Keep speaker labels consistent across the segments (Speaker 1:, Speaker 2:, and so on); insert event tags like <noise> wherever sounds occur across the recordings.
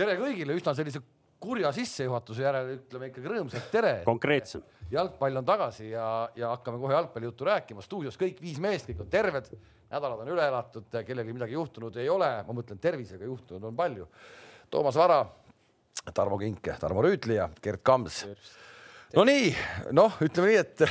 Speaker 1: tere kõigile, üsna sellise kurja sissejuhatuse järel ütleme ikkagi rõõmsalt tere.
Speaker 2: konkreetsem.
Speaker 1: jalgpall on tagasi ja, ja hakkame kohe jalgpallijuttu rääkima. stuudios kõik viis meest, kõik on terved, nädalad on üle elatud, kellelgi midagi juhtunud ei ole, ma mõtlen tervisega juhtunud on palju. Toomas Vara, Tarmo Kink, Tarmo Rüütli ja Gerd Kams. No nii, noh, ütleme nii, et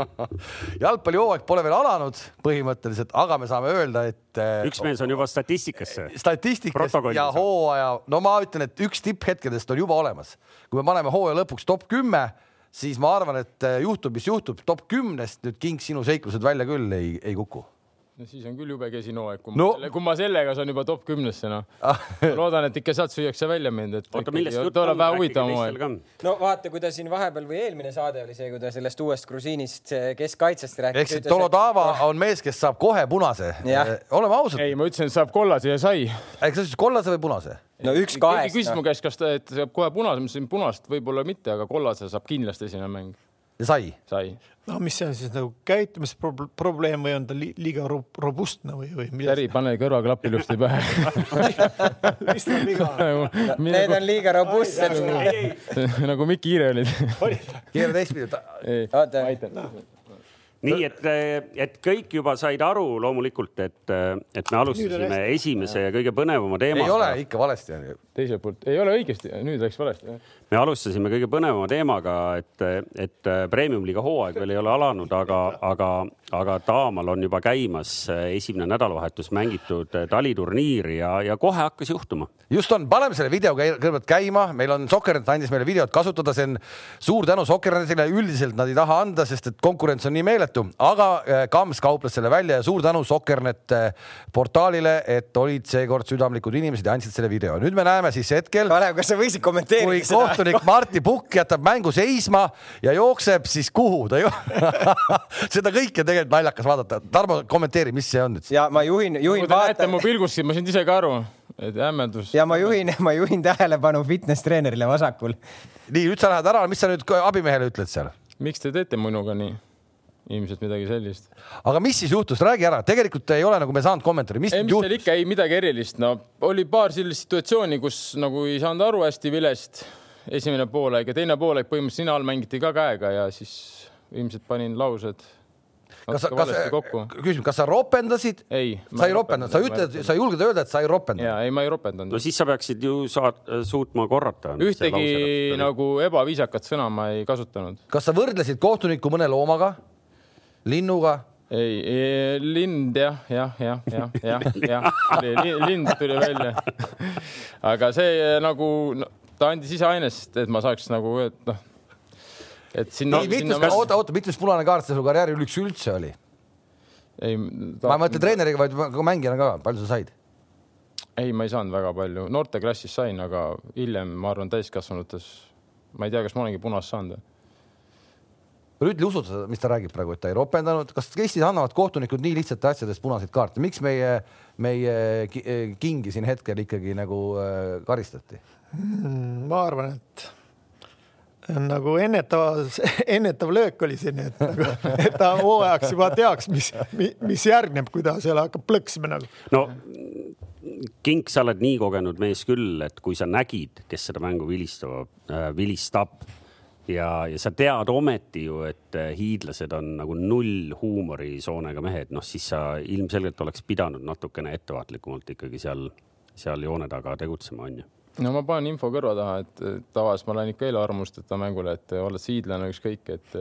Speaker 1: <laughs> jalgpallihooaeg pole veel alanud põhimõtteliselt, aga me saame öelda, et
Speaker 2: üks mees on juba statistikasse.
Speaker 1: statistikas ja hooaja, no ma ütlen, et üks tipphetkedest on juba olemas. kui me paneme hooaja lõpuks top kümme, siis ma arvan, et juhtub, mis juhtub, top kümnest nüüd King sinu seiklused välja küll ei, ei kuku
Speaker 3: no siis on küll jube kesine hooaeg, kui no. ma, kui ma sellega saan juba top kümnesse, noh loodan, et ikka sealt süüakse välja mind, et
Speaker 2: oota, millest jutt
Speaker 3: on? vähe huvitavam hooaeg.
Speaker 4: no vaata, kui ta siin vahepeal või eelmine saade oli see, kui ta sellest uuest grusiinist keskkaitsest rääkis.
Speaker 1: ehk siis Dolodava et... on mees, kes saab kohe punase. oleme ausad.
Speaker 3: ei, ma ütlesin, et saab kollase ja sai.
Speaker 1: kas sa ütlesid kollase või punase?
Speaker 4: no üks kahest.
Speaker 3: keegi küsis no. mu käest, kas ta, et saab kohe punase, ma ütlesin punast võib-olla mitte, aga kollase saab kindlasti esimene mäng
Speaker 1: sai?
Speaker 3: sai.
Speaker 5: no mis see on siis nagu käitumisprobleem või on ta li liiga robustne või, või
Speaker 3: mida? Järi, pane kõrvaklapp ilusti pähe <laughs>
Speaker 5: mis tal viga
Speaker 4: on? <laughs> Need on liiga robustsed. <laughs>
Speaker 3: nagu Mikk Hiire olid.
Speaker 1: keera teistpidi.
Speaker 4: oota
Speaker 2: nii et, et kõik juba said aru loomulikult, et, et me alustasime esimese ja kõige põnevama teemaga.
Speaker 1: ei ole ikka valesti on ju.
Speaker 3: teiselt poolt ei ole õigesti, nüüd läks valesti.
Speaker 2: Me alustasime kõige põnevama teemaga, et, et premium-liiga hooaeg veel ei ole alanud, aga, aga, aga Taamal on juba käimas esimene nädalavahetus mängitud taliturniir ja, ja kohe hakkas juhtuma.
Speaker 1: just on, paneme selle video kõigepealt käima, meil on Soccernet andis meile videot kasutada, see on suur tänu Soccernetile, üldiselt nad ei taha anda, sest et konkurents on nii meeletu, aga äh, Kams kauples selle välja ja suur tänu Soccernet äh, portaalile, et olid seekord südamlikud inimesed ja andsid selle video. nüüd me näeme siis hetkel.
Speaker 4: Kalev, kas sa võisid kommenteerida
Speaker 1: seda? Kohtunik Martti Pukk jätab mängu seisma ja jookseb siis kuhu ta ju <laughs> seda kõike tegelikult tegelikult naljakas vaadata. Tarmo, kommenteeri, mis see on nüüd?
Speaker 4: ja ma juhin, juhin.
Speaker 3: Te näete mu pilgust, ma sain ise ka aru, et hämmeldus.
Speaker 4: ja ma juhin, ma juhin tähelepanu fitness treenerile vasakul.
Speaker 1: nii, nüüd sa lähed ära, mis sa nüüd abimehele ütled seal?
Speaker 3: miks te teete minuga nii? ilmselt midagi sellist.
Speaker 1: aga mis siis juhtus, räägi ära, tegelikult ei ole nagu me saanud kommentaari, mis
Speaker 3: ei, mis juhtus? ikka ei midagi erilist, no oli paar sellist situatsiooni, kus nagu ei saanud aru hästi vilest esimene poolaeg ja teine poolaeg põhimõtteliselt sina all mängiti ka käega ja siis ilmselt panin laused
Speaker 1: kas sa, kas, küsimus, kas sa ropendasid?
Speaker 3: ei.
Speaker 1: sa ei ropendanud, sa ütled, sa julged öelda, et sa ei ropendanud?
Speaker 3: ja ei, ma ei ropendanud.
Speaker 2: no siis sa peaksid ju saad, suutma korrata.
Speaker 3: ühtegi nagu ebaviisakat sõna ma ei kasutanud.
Speaker 1: kas sa võrdlesid kohtunikku mõne loomaga, linnuga?
Speaker 3: ei, ei, lind jah, jah, jah, jah, jah, jah, lind tuli välja. aga see nagu no, ta andis ise ainest, et ma saaks nagu, et noh
Speaker 1: et sinna no,. Sinna... Kas... oota, oota, mitmes punane kaart sul karjääri üldse üldse oli?
Speaker 3: ei
Speaker 1: ta.... ma ei mõtle treeneriga, vaid mängijana ka, palju sa said?
Speaker 3: ei, ma ei saanud väga palju, noorteklassis sain, aga hiljem ma arvan, täiskasvanutes ma ei tea, kas ma olengi punast saanud.
Speaker 1: Rüütli, usud sa, mis ta räägib praegu, et ta ei ropendanud, kas Eestis annavad kohtunikud nii lihtsate asjadest punaseid kaarte, miks meie, meie kingi siin hetkel ikkagi nagu äh, karistati?
Speaker 5: Hmm, ma arvan, et nagu ennetav, <laughs> ennetav löök oli siin, et nagu, et ta hooajaks juba teaks, mis, mis järgneb, kui ta seal hakkab plõksima nagu.
Speaker 2: no Kink, sa oled nii kogenud mees küll, et kui sa nägid, kes seda mängu vilistab äh,, vilistab ja, ja sa tead ometi ju, et äh, hiidlased on nagu null huumorisoonega mehed, noh siis sa ilmselgelt oleks pidanud natukene ettevaatlikumalt ikkagi seal, seal joone taga tegutsema, onju
Speaker 3: no ma panen info kõrva taha, et tavaliselt ma lähen ikka eelarvamusteta mängule, et oled sa hiidlane, ükskõik, et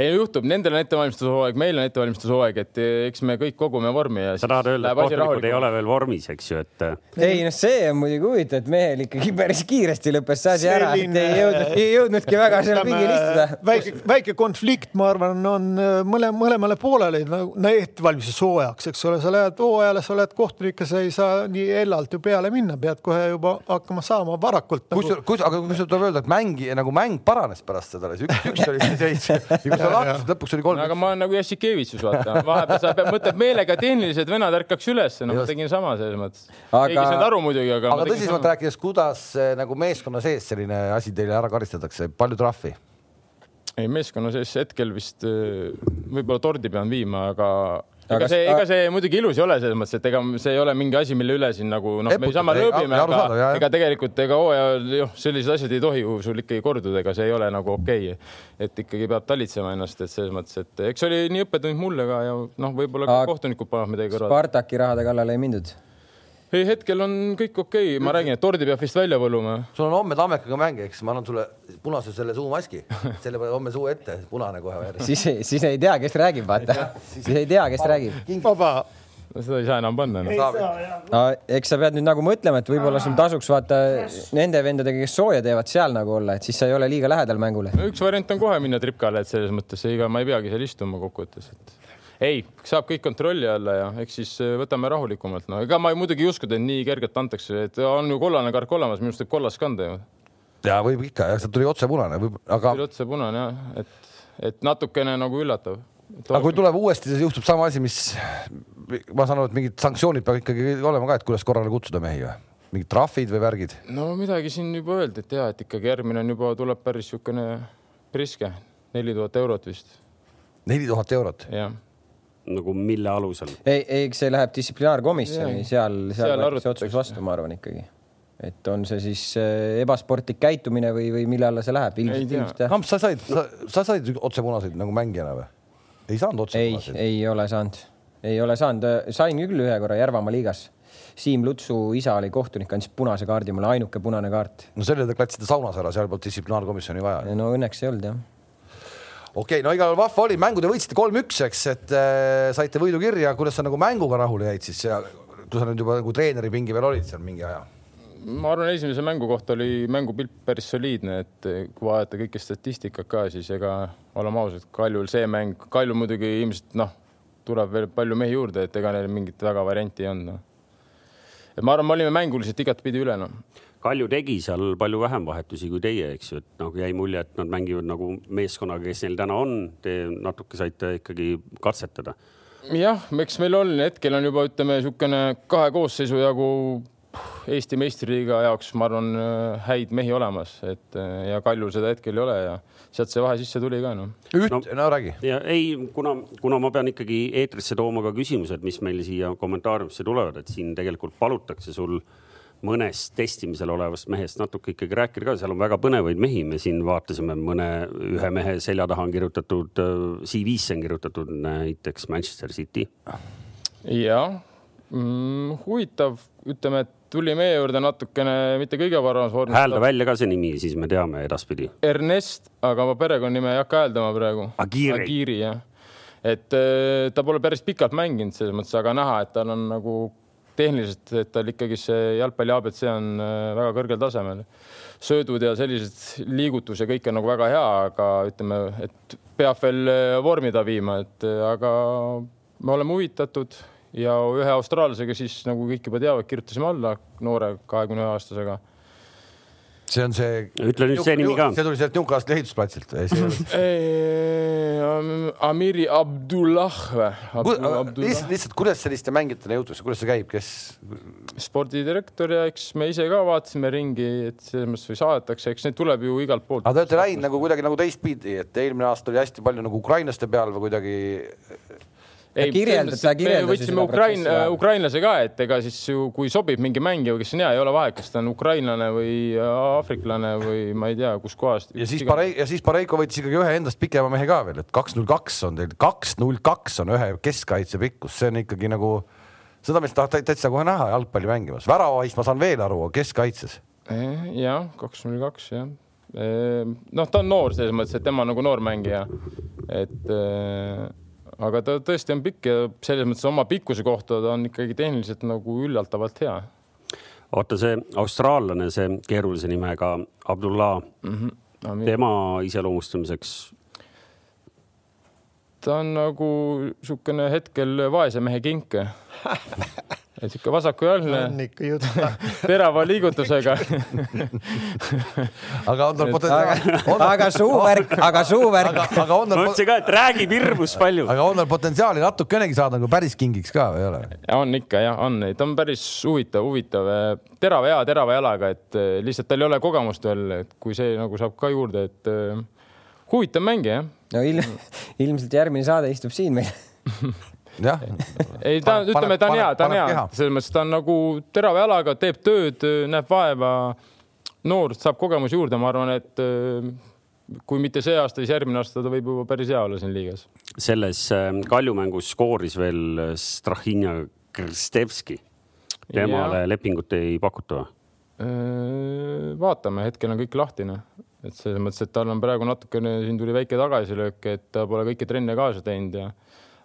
Speaker 3: ei juhtub, nendel on ettevalmistushooaeg, meil on ettevalmistushooaeg, et eks me kõik kogume vormi ja.
Speaker 2: sa tahad öelda, et kohtunikud ei ole veel vormis, eks ju, et.
Speaker 4: ei noh, see on muidugi huvitav, et mehel ikkagi päris kiiresti lõppes see asi ära, et ei jõudnud, ei jõudnudki väga seal pingil istuda.
Speaker 5: väike, väike konflikt, ma arvan, on mõle, mõlemale poolele nagu no, ettevalmistushooajaks, eks ole, sa lähed hooajale, sa oled kohtunik ja sa ei saa nii hellalt ju peale minna, pead kohe juba hakkama saama varakult
Speaker 1: nagu.... kus, kus, aga kus tuleb öelda, et mäng nagu mäng paranes pärast seda, üks, üks oli see seis ja kui sa lahkusid, lõpuks oli kolm.
Speaker 3: aga ma olen nagu Jassikevitsus, vaata, vahepeal sa pead, mõtled meelega tehnilised vennad ärkaks üles, no ma tegin sama selles mõttes. Aga.... ei saanud aru muidugi, aga.
Speaker 1: aga tõsisemalt rääkides, kuidas eh, nagu meeskonna sees selline asi teile ära karistatakse, palju trahvi?
Speaker 3: ei, meeskonna sees hetkel vist eh, võib-olla tordi pean viima, aga ega see, ega see muidugi ilus ei ole selles mõttes, et ega see ei ole mingi asi, mille üle siin nagu noh, me saame rööbime, aga ega tegelikult ega hooajal jah, sellised asjad ei tohi ju sul ikkagi korduda, ega see ei ole nagu okei. Okay.. et ikkagi peab talitsema ennast, et selles mõttes, et eks oli nii õppetund mulle ka ja noh, võib-olla kohtunikud panevad midagi kõrvale.
Speaker 4: Spartaki rahade kallale ei mindud
Speaker 3: ei, hetkel on kõik okei okay., ma räägin, et tordi peab vist välja põluma.
Speaker 1: sul on homme Tammekaga mäng, eks, ma annan sulle punase selle suumaski, selle paned homme suu ette, punane kohe.
Speaker 4: siis, siis ei tea, kes räägib, vaata. siis ei tea, kes räägib.
Speaker 5: vaba
Speaker 3: no seda ei saa enam panna no..
Speaker 4: no eks sa pead nüüd nagu mõtlema, et võib-olla sul tasuks vaata nende vendadega, kes sooja teevad, seal nagu olla, et siis sa ei ole liiga lähedal mängule
Speaker 3: no,. üks variant on kohe minna tripkale, et selles mõttes ega ma ei peagi seal istuma kokkuvõttes, et ei, saab kõik kontrolli alla ja eks siis äh, võtame rahulikumalt. no ega ma muidugi ei uskunud, et nii kergelt antakse, et on ju kollane kark olemas, minu arust võib kollast kanda ju.
Speaker 1: ja võib ikka, jah, sealt tuli otse punane, aga.
Speaker 3: tuli otse punane jah, et, et natukene nagu üllatav.
Speaker 1: aga kui tuleb uuesti, siis juhtub sama asi, mis ma saan aru, et mingid sanktsioonid peavad ikkagi olema ka, et kuidas korrale kutsuda mehi või? mingid trahvid või värgid?
Speaker 3: no midagi siin juba öeldi, et ja, et ikkagi järgmine on juba, tuleb päris niisugune priske, neli tuhat eurot vist.
Speaker 1: neli tuhat eurot?
Speaker 3: jah
Speaker 2: nagu mille alusel?
Speaker 4: ei, ei, eks see läheb distsiplinaarkomisjoni, seal, seal võetakse otsus vastu, ma arvan ikkagi. et on see siis äh, ebasportlik käitumine või, või mille alla see läheb? ilmselt, ilmselt
Speaker 1: jah. Kamps, sa said, sa said otsepunaseid nagu mängijana või? ei saanud otsepunaseid?
Speaker 4: ei, ei ole saanud, ei ole saanud, sain küll ühe korra Järvamaa liigas Siim Lutsu isa oli kohtunik, andis punase kaardi mulle, ainuke punane kaart.
Speaker 1: no selle te klatsite saunas ära, seal polnud distsiplinaarkomisjoni vaja.
Speaker 4: no õnneks ei olnud jah
Speaker 1: okei okay,, no igal juhul vahva oli, mängu te võitsite kolm-üks, eks, et äh, saite võidu kirja, kuidas sa nagu mänguga rahule jäid siis? Ja kui sa nüüd juba nagu treeneri pingi peal olid seal mingi aja?
Speaker 3: ma arvan, esimese mängu kohta oli mängupilt päris soliidne, et kui vaadata kõike statistikat ka, siis ega oleme ausad, Kaljul see mäng, Kalju muidugi ilmselt noh, tuleb veel palju mehi juurde, et ega neil mingit väga varianti ei olnud no.. et ma arvan, me olime mänguliselt igatpidi üle noh
Speaker 2: Kalju tegi seal palju vähem vahetusi kui teie, eks ju, et nagu jäi mulje, et nad mängivad nagu meeskonnaga, kes neil täna on. Te natuke saite ikkagi katsetada.
Speaker 3: jah, eks meil on hetkel on juba ütleme niisugune kahe koosseisu jagu Eesti meistriliiga jaoks, ma arvan, häid mehi olemas, et ja Kaljul seda hetkel ei ole ja sealt see vahe sisse tuli ka noh.
Speaker 1: üht no,, no räägi.
Speaker 2: ja ei, kuna, kuna ma pean ikkagi eetrisse tooma ka küsimused, mis meil siia kommentaariumisse tulevad, et siin tegelikult palutakse sul äh, mõnest testimisel olevast mehest natuke ikkagi rääkida ka, seal on väga põnevaid mehi, me siin vaatasime mõne, ühe mehe selja taha on kirjutatud, CV-sse on kirjutatud näiteks Manchester City.
Speaker 3: jah mm,, huvitav, ütleme, et tuli meie juurde natukene mitte kõige paremas vormis.
Speaker 2: häälda välja ka see nimi, siis me teame edaspidi.
Speaker 3: Ernest, aga ma perekonnanime ei hakka hääldama praegu.
Speaker 2: Agiri.
Speaker 3: Agiri jah, et äh, ta pole päris pikalt mänginud selles mõttes, aga näha, et tal on nagu tehniliselt, et tal ikkagi see jalgpalli abc on äh, väga kõrgel tasemel. söödud ja sellised liigutus ja kõik on nagu väga hea, aga ütleme, et peab veel äh, vormi ta viima, et äh, aga me oleme huvitatud ja ühe austraallasega siis nagu kõik juba teavad, kirjutasime alla noore kahekümne ühe aastasega
Speaker 1: see on see.
Speaker 2: ütle nüüd see nimi ka.
Speaker 1: see tuli sealt Newcastle'i ehitusplatsilt. <laughs>
Speaker 3: Amiri Abdullah
Speaker 1: või? lihtsalt, kuidas selliste mängijateni jõutakse, kuidas see käib, kes?
Speaker 3: spordidirektor ja eks me ise ka vaatasime ringi, et selles mõttes või saadetakse, eks neid tuleb ju igalt poolt.
Speaker 1: aga te olete läinud nagu kuidagi nagu teistpidi, et eelmine aasta oli hästi palju nagu ukrainlaste peal või kuidagi
Speaker 4: ei, kirjeldad.
Speaker 3: võtsime Ukrain, ukrainlase ka, et ega siis ju, kui sobib mingi mängija, kes on hea, ei ole vahet, kas ta on ukrainlane või aafriklane või ma ei tea, kuskohast.
Speaker 1: ja siis Parei- ja siis Pareiko võttis ikkagi ühe endast pikema mehe ka veel, et kaks null kaks on teil, kaks null kaks on ühe keskkaitse pikkus, see on ikkagi nagu, seda meest tahad täitsa kohe näha jalgpalli mängimas, väravahist ma saan veel aru, keskkaitses.
Speaker 3: jah, kaks null kaks jah noh, ta on noor selles mõttes, et tema on nagu noor mängija, et aga ta tõesti on pikk ja selles mõttes oma pikkuse kohta ta on ikkagi tehniliselt nagu üllatavalt hea.
Speaker 2: oota, see austraallane, see keerulise nimega Abdullah mm, -hmm. tema iseloomustamiseks?
Speaker 3: ta on nagu niisugune hetkel vaese mehe kink <laughs> sihuke vasakujalgne.
Speaker 5: on ikka jutt <laughs>
Speaker 3: terava liigutusega <laughs>
Speaker 1: aga on tal potentsiaali?
Speaker 4: aga <laughs> suuvärk, aga suuvärk.
Speaker 1: aga on tal.
Speaker 2: ma mõtlesin ka, et räägib hirmus palju.
Speaker 1: aga on tal potentsiaali natukenegi saada nagu päris kingiks ka või ei ole?
Speaker 3: on ikka jah, on, ta on päris huvitav, huvitav, terava hea, terava jalaga, et eh, lihtsalt tal ei ole kogemust veel, et kui see nagu saab ka juurde, et eh, huvitav mängija jah.
Speaker 4: no ilm, ilmselt järgmine saade istub siin meil
Speaker 3: ei, ta, ütleme, ta on hea, ta on hea, selles mõttes ta on nagu terava jalaga, teeb tööd, näeb vaeva. noor, saab kogemusi juurde, ma arvan, et äh, kui mitte see aasta, siis järgmine aasta ta võib juba päris hea olla siin liigas.
Speaker 2: selles äh, kaljumängus skooris veel Strahinja Krstevski. temale ja. lepingut ei pakuta või?
Speaker 3: vaatame, hetkel on kõik lahtine, et selles mõttes, et tal on praegu natukene, siin tuli väike tagasilöök, et ta pole kõiki trenne kaasa teinud ja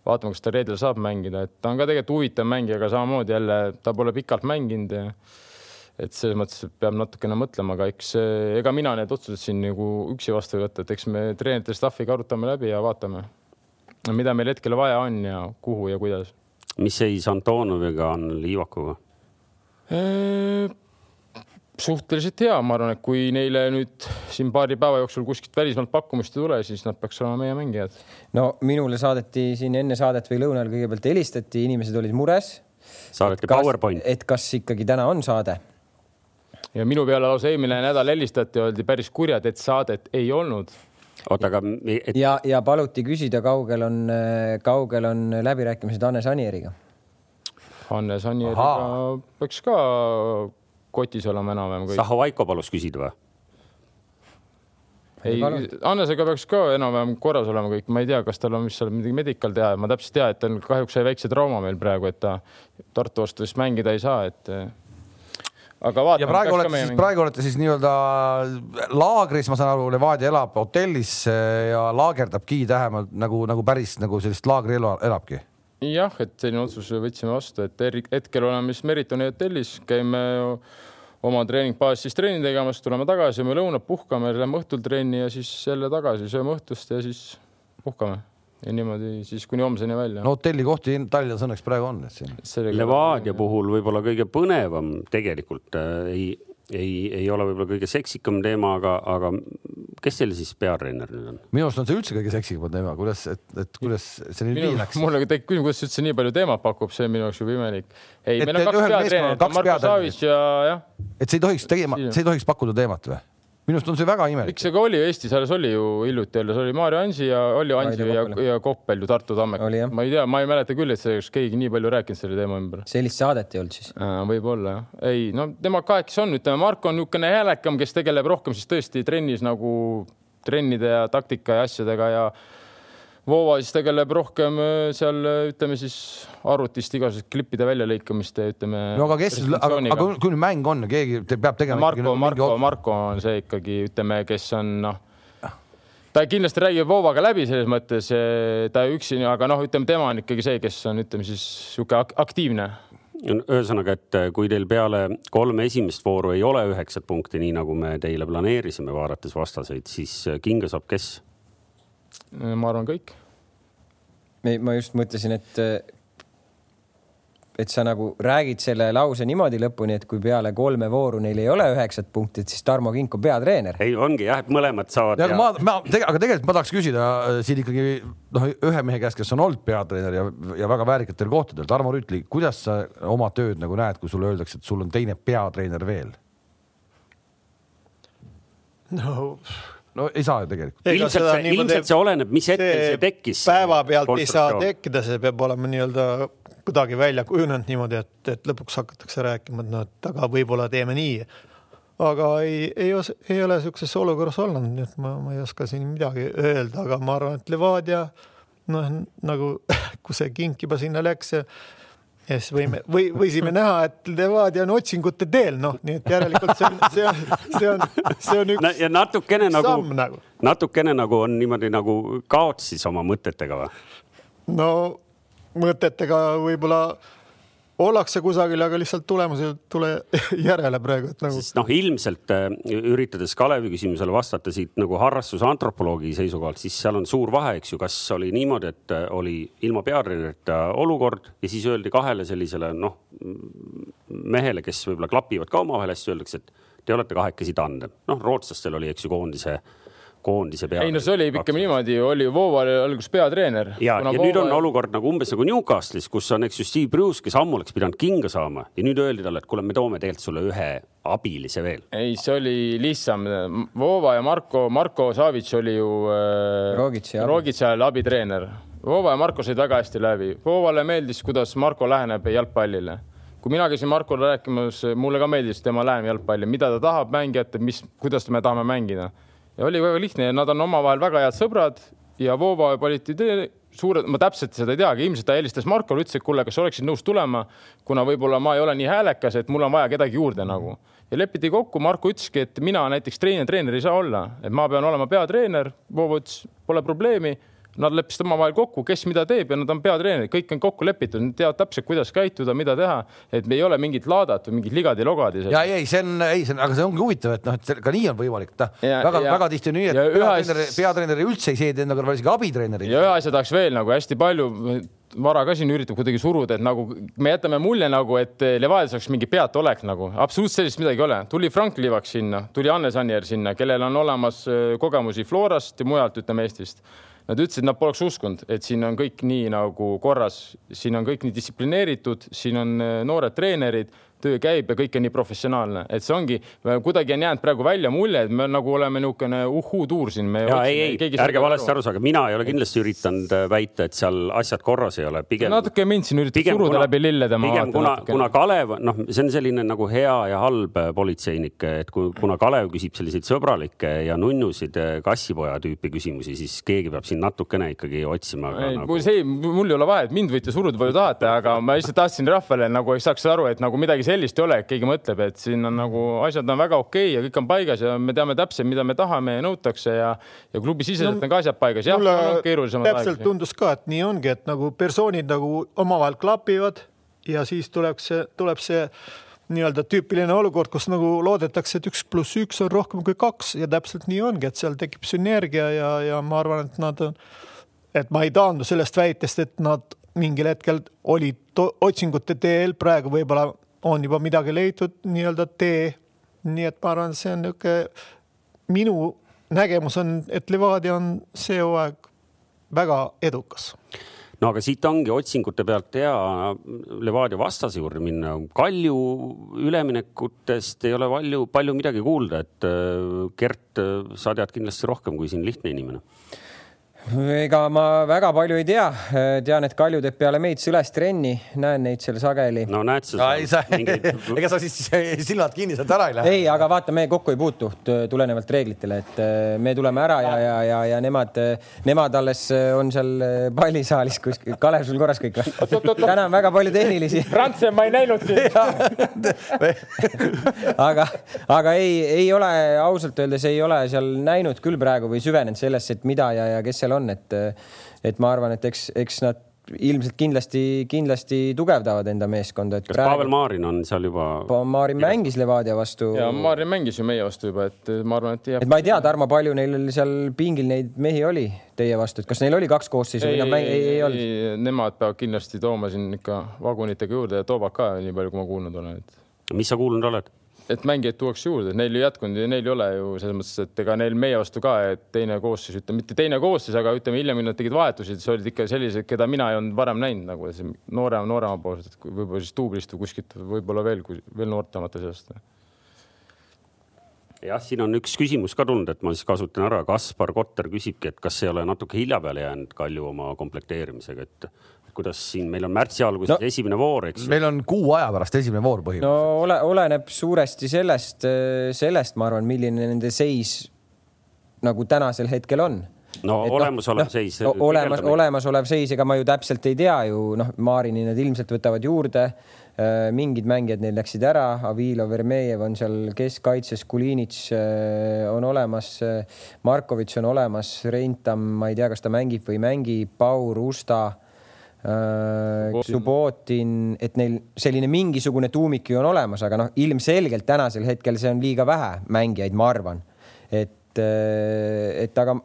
Speaker 3: vaatame, kas ta reedel saab mängida, et ta on ka tegelikult huvitav mängija, aga samamoodi jälle ta pole pikalt mänginud ja et selles mõttes peab natukene mõtlema, aga eks ega mina need otsused siin nagu üksi vastu ei võta, et eks me treenerite staff'iga arutame läbi ja vaatame, mida meil hetkel vaja on ja kuhu ja kuidas.
Speaker 2: mis seis Antonoviga on Liivakuga?
Speaker 3: Suhteliselt hea, ma arvan, et kui neile nüüd siin paari päeva jooksul kuskilt välismaalt pakkumist ei tule, siis nad peaks olema meie mängijad.
Speaker 4: no minule saadeti siin enne saadet või lõunal kõigepealt helistati, inimesed olid mures.
Speaker 2: saadeti PowerPoint.
Speaker 4: et kas ikkagi täna on saade?
Speaker 3: ja minu peale lausa eelmine nädal helistati, oldi päris kurjad, et saadet ei olnud
Speaker 2: oota, aga
Speaker 4: et.... ja, ja paluti küsida, kaugel on, kaugel on läbirääkimised Hannes Anieriga?
Speaker 3: Hannes Anieriga peaks ka kotis olema enam-vähem
Speaker 2: kõik. Zahovaiko palus küsida või?
Speaker 3: ei, Hannesega peaks ka enam-vähem korras olema kõik, ma ei tea, kas tal on, mis seal midagi medikal teha, ma täpselt ei tea, et tal kahjuks sai väikse trauma meil praegu, et ta Tartu vastu vist mängida ei saa, et aga vaatame.
Speaker 1: ja praegu olete siis, praegu olete siis nii-öelda laagris, ma saan aru, Levadia elab hotellis ja laagerdabki tähemalt nagu, nagu päris nagu sellist laagrielu elabki
Speaker 3: jah, et selline otsus võtsime vastu, et hetkel oleme siis Meritoni hotellis, käime oma treeningbaasis siis trenni tegemas, tuleme tagasi, sööme lõunat, puhkame, lähme õhtul trenni ja siis jälle tagasi, sööme õhtust ja siis puhkame ja niimoodi siis kuni homseni välja.
Speaker 1: no hotellikohti Tallinnas õnneks praegu on, et siin.
Speaker 2: Levadia puhul võib-olla kõige põnevam tegelikult äh, ei ei, ei ole võib-olla kõige seksikam teema, aga, aga kes teil siis peatreener nüüd on?
Speaker 1: minu arust on see üldse kõige seksikam teema, kuidas, et, et kuidas see nüüd nii läks?
Speaker 3: mulle tekib küsimus, kuidas üldse nii palju teemat pakub, see on minu jaoks juba imelik. ei, meil on kaks peatreenerit, Marko Savits ja jah.
Speaker 1: et see ei tohiks tegema, see ei tohiks pakkuda teemat või? Minu arust on see väga imelik.
Speaker 3: miks see ka oli Eestis, alles oli ju hiljuti jälle, see oli Maarjo Ansi ja Olli Ansi ja, ja Koppel ju Tartu Tammeka. ma ei tea, ma ei mäleta küll, et see oleks keegi nii palju rääkinud selle teema ümber.
Speaker 4: sellist saadet ei olnud siis?
Speaker 3: võib-olla jah, ei no tema kahekesi on, ütleme, Marko on niisugune häälekam, kes tegeleb rohkem siis tõesti trennis nagu trennide ja taktika ja asjadega ja Voova siis tegeleb rohkem äh, seal ütleme siis arvutist igasuguste klippide väljalõikamiste, ütleme.
Speaker 1: no aga kes, aga, aga kui nüüd mäng on, keegi te peab tegema.
Speaker 3: Marko, Marko, Marko on see ikkagi, ütleme, kes on noh, ta kindlasti räägib Voovaga läbi selles mõttes, ta üksi, aga noh, ütleme, tema on ikkagi see, kes on, ütleme siis sihuke aktiivne
Speaker 2: ühesõnaga, et kui teil peale kolme esimest vooru ei ole üheksat punkti, nii nagu me teile planeerisime, vaadates vastaseid, siis kinga saab kes?
Speaker 3: ma arvan, kõik.
Speaker 4: Ma just mõtlesin, et et sa nagu räägid selle lause niimoodi lõpuni, et kui peale kolme vooru neil ei ole üheksat punkti, et siis Tarmo Kink on peatreener.
Speaker 2: ei, ongi jah, et mõlemad saavad.
Speaker 1: Ja... ma, ma, aga tegelikult ma tahaks küsida äh, siin ikkagi noh, ühe mehe käest, kes on olnud peatreener ja, ja väga väärikatel kohtadel. Tarmo Rüütli, kuidas sa oma tööd nagu näed, kui sulle öeldakse, et sul on teine peatreener veel?
Speaker 5: no
Speaker 1: no ei saa ju tegelikult.
Speaker 2: ilmselt see, ilmselt see oleneb, mis hetkel see, see tekkis.
Speaker 5: päevapealt ei saa tekkida, see peab olema nii-öelda kuidagi välja kujunenud niimoodi, et, et lõpuks hakatakse rääkima, et noh, et aga võib-olla teeme nii. aga ei, ei, ei ole niisuguses olukorras olnud, nii et ma, ma ei oska siin midagi öelda, aga ma arvan, et Levadia noh, nagu <laughs> kui see kink juba sinna läks ja siis võime või võisime näha, et Levadia on otsingute teel, noh, nii et järelikult see on, see on, see on, see on üks
Speaker 2: ja natukene nagu, nagu., natukene nagu on niimoodi nagu kaotsis oma mõtetega või?
Speaker 5: no mõtetega võib-olla ollakse kusagil, aga lihtsalt tulemus ei tule <laughs> järele praegu, et nagu.
Speaker 2: noh, ilmselt äh, üritades Kalevi küsimusele vastata siit nagu harrastusantropoloogi seisukohalt, siis seal on suur vahe, eks ju, kas oli niimoodi, et äh, oli ilma peatreenerita olukord ja siis öeldi kahele sellisele noh, mehele, kes võib-olla klapivad ka omavahel hästi, öeldakse, et te olete kahekesi tandem. noh, rootslastel oli, eks ju, koondise koondise peale.
Speaker 3: ei no see oli pigem niimoodi, oli Vooval alguses peatreener.
Speaker 2: ja, ja Voova... nüüd on olukord nagu umbes nagu Newcastle'is, kus on, eks ju, Steve Bruce, kes ammu oleks pidanud kinga saama ja nüüd öeldi talle, et kuule, me toome tegelikult sulle ühe abilise veel.
Speaker 3: ei, see oli lihtsam. Voova ja Marko, Marko Savits oli ju äh, Rogitsi ajal abitreener Voova ja Marko said väga hästi läbi. Voovale meeldis, kuidas Marko läheneb jalgpallile. kui mina käisin Markole rääkimas, mulle ka meeldis tema lähenemine jalgpalli, mida ta tahab mängijat, mis, kuidas me tahame mängida. Ja oli väga lihtne ja nad on omavahel väga head sõbrad ja Voova valiti suured, ma täpselt seda ei teagi, ilmselt ta helistas Markole, ütles, et kuule, kas oleksid nõus tulema, kuna võib-olla ma ei ole nii häälekas, et mul on vaja kedagi juurde nagu. ja lepiti kokku, Marko ütleski, et mina näiteks treener, treener ei saa olla, et ma pean olema peatreener. Voova ütles, pole probleemi Nad leppisid omavahel kokku, kes mida teeb ja nad on peatreenerid, kõik on kokku lepitud, nad teavad täpselt, kuidas käituda, mida teha, et me ei ole mingit laadat või mingit ligadi-logadi.
Speaker 1: ja ei, see on, ei, see on, aga see ongi huvitav, et noh, et ka nii on võimalik, noh väga-väga tihti on nii, et peatreener, peatreener üldse ei seedi enda kõrval isegi abitreenerit.
Speaker 3: ja ühe asja tahaks veel nagu hästi palju Vara ka siin üritab kuidagi suruda, et nagu me jätame mulje nagu, et Levadias oleks mingi peataolek nagu, absoluutselt sellist midagi ei ole. tuli Frank Livak sinna, tuli Anne Sanier sinna, kellel on olemas äh, kogemusi Florast ja mujalt, ütleme Eestist Nad ütlesid, nad poleks uskunud, et siin on kõik nii nagu korras, siin on kõik nii distsiplineeritud, siin on äh, noored treenerid töö käib ja kõik on nii professionaalne, et see ongi, kuidagi on jäänud praegu välja mulje, et me nagu oleme niisugune uhhuu-tuur siin.
Speaker 2: ja ei, ei, ärge valesti aru saage, mina ei ole kindlasti üritanud äh, väita, et seal asjad korras ei ole, pigem.
Speaker 3: natuke mind siin üritab suruda kuna, läbi lillede.
Speaker 2: pigem kuna, kuna Kalev, noh, see on selline nagu hea ja halb äh, politseinik, et kui, kuna Kalev küsib selliseid sõbralikke ja nunnusid äh, kassipoja tüüpi küsimusi, siis keegi peab siin natukene ikkagi otsima.
Speaker 3: ei nagu..., see, mul ei ole vahet, mind võite suruda palju tahate, aga ma lihtsalt tahtsin rahvale nagu saaks aru, et nagu midagi sellist ei ole, et keegi mõtleb, et siin on nagu asjad on väga okei okay ja kõik on paigas ja me teame täpselt, mida me tahame ja nõutakse ja, ja klubi siseselt no, on ka asjad paigas. jah, on keerulisemad
Speaker 5: aegad. täpselt tundus ka, et nii ongi, et nagu persoonid nagu omavahel klapivad ja siis tuleb see, tuleb see nii-öelda tüüpiline olukord, kus nagu loodetakse, et üks pluss üks on rohkem kui kaks ja täpselt nii ongi, et seal tekib sünergia ja, ja ma arvan, et nad on, et ma ei taandu sellest väitest, et nad mingil hetkel olid otsingute teel, praegu võib-olla on juba midagi leitud, nii-öelda tee. nii et ma arvan, see on niisugune, minu nägemus on, et Levadia on see hooaeg väga edukas
Speaker 2: no aga siit ongi otsingute pealt hea Levadia vastase juurde minna. Kalju üleminekutest ei ole palju, palju midagi kuulda, et äh, Gert, äh, sa tead kindlasti rohkem kui siin lihtne inimene
Speaker 4: ega ma väga palju ei tea, tean, et Kalju teeb peale meid süles trenni, näen neid seal sageli.
Speaker 2: no näed sa.
Speaker 1: Sa... Mingeid... <laughs> ega sa siis silmad kinni sealt ära ei lähe?
Speaker 4: ei, aga vaata, me kokku ei puutu tulenevalt reeglitele, et äh, me tuleme ära ja, ja, ja, ja nemad, nemad alles äh, on seal äh, pallisaalis kuskil. Kalev, sul korras kõik või? täna on väga palju tehnilisi. <laughs>
Speaker 3: Prantse ma ei näinud sind <laughs>
Speaker 4: aga, aga ei, ei ole ausalt öeldes ei ole seal näinud küll praegu või süvenenud sellesse, et mida ja, ja kes seal on on, et, et ma arvan, et eks, eks nad ilmselt kindlasti, kindlasti tugevdavad enda meeskonda.
Speaker 2: kas praegu... Pavel Maarin on seal juba?
Speaker 4: Maarin mängis Levadia vastu.
Speaker 3: ja Maarin mängis ju meie vastu juba, et ma arvan, et
Speaker 4: jääb.... et ma ei tea, Tarmo, palju neil seal pingil neid mehi oli teie vastu, et kas neil oli kaks koosseisu või nad mäng... ei, ei olnud?
Speaker 3: Nemad peavad kindlasti tooma siin ikka vagunitega juurde ja toovad ka, nii palju kui ma kuulnud olen, et.
Speaker 2: mis sa kuulnud oled?
Speaker 3: Et mängijaid tuuakse juurde, neil ju jätkunud ja neil ei ole ju selles mõttes, et ega neil meie vastu ka, et teine koosseis, ütleme mitte teine koosseis, aga ütleme hiljem, kui nad tegid vahetusi, siis olid ikka sellised, keda mina ei olnud varem näinud nagu noorem, nooremapoolsed, võib-olla siis duublist või kuskilt, võib-olla veel, veel noortemate seast
Speaker 2: jah, siin on üks küsimus ka tulnud, et ma siis kasutan ära. Kaspar Kotter küsibki, et kas ei ole natuke hilja peale jäänud Kalju oma komplekteerimisega, et kuidas siin meil on märtsi alguses no, esimene voor, eks
Speaker 1: ju. meil on kuu aja pärast esimene voor põhimõtteliselt.
Speaker 4: no ole, oleneb suuresti sellest, sellest ma arvan, milline nende seis nagu tänasel hetkel on
Speaker 2: no et olemasolev no, seis
Speaker 4: no,. olemas, olemasolev seis, ega ma ju täpselt ei tea ju noh, Maarini nad ilmselt võtavad juurde. Äh, mingid mängijad neil läksid ära, Avilo Vermejev on seal keskkaitses, Kulinitš äh, on olemas, äh, Markovitš on olemas, Reintam, ma ei tea, kas ta mängib või ei mängi, Paur, Usta Subbotin, et neil selline mingisugune tuumik ju on olemas, aga noh, ilmselgelt tänasel hetkel see on liiga vähe mängijaid, ma arvan. et, äh, et aga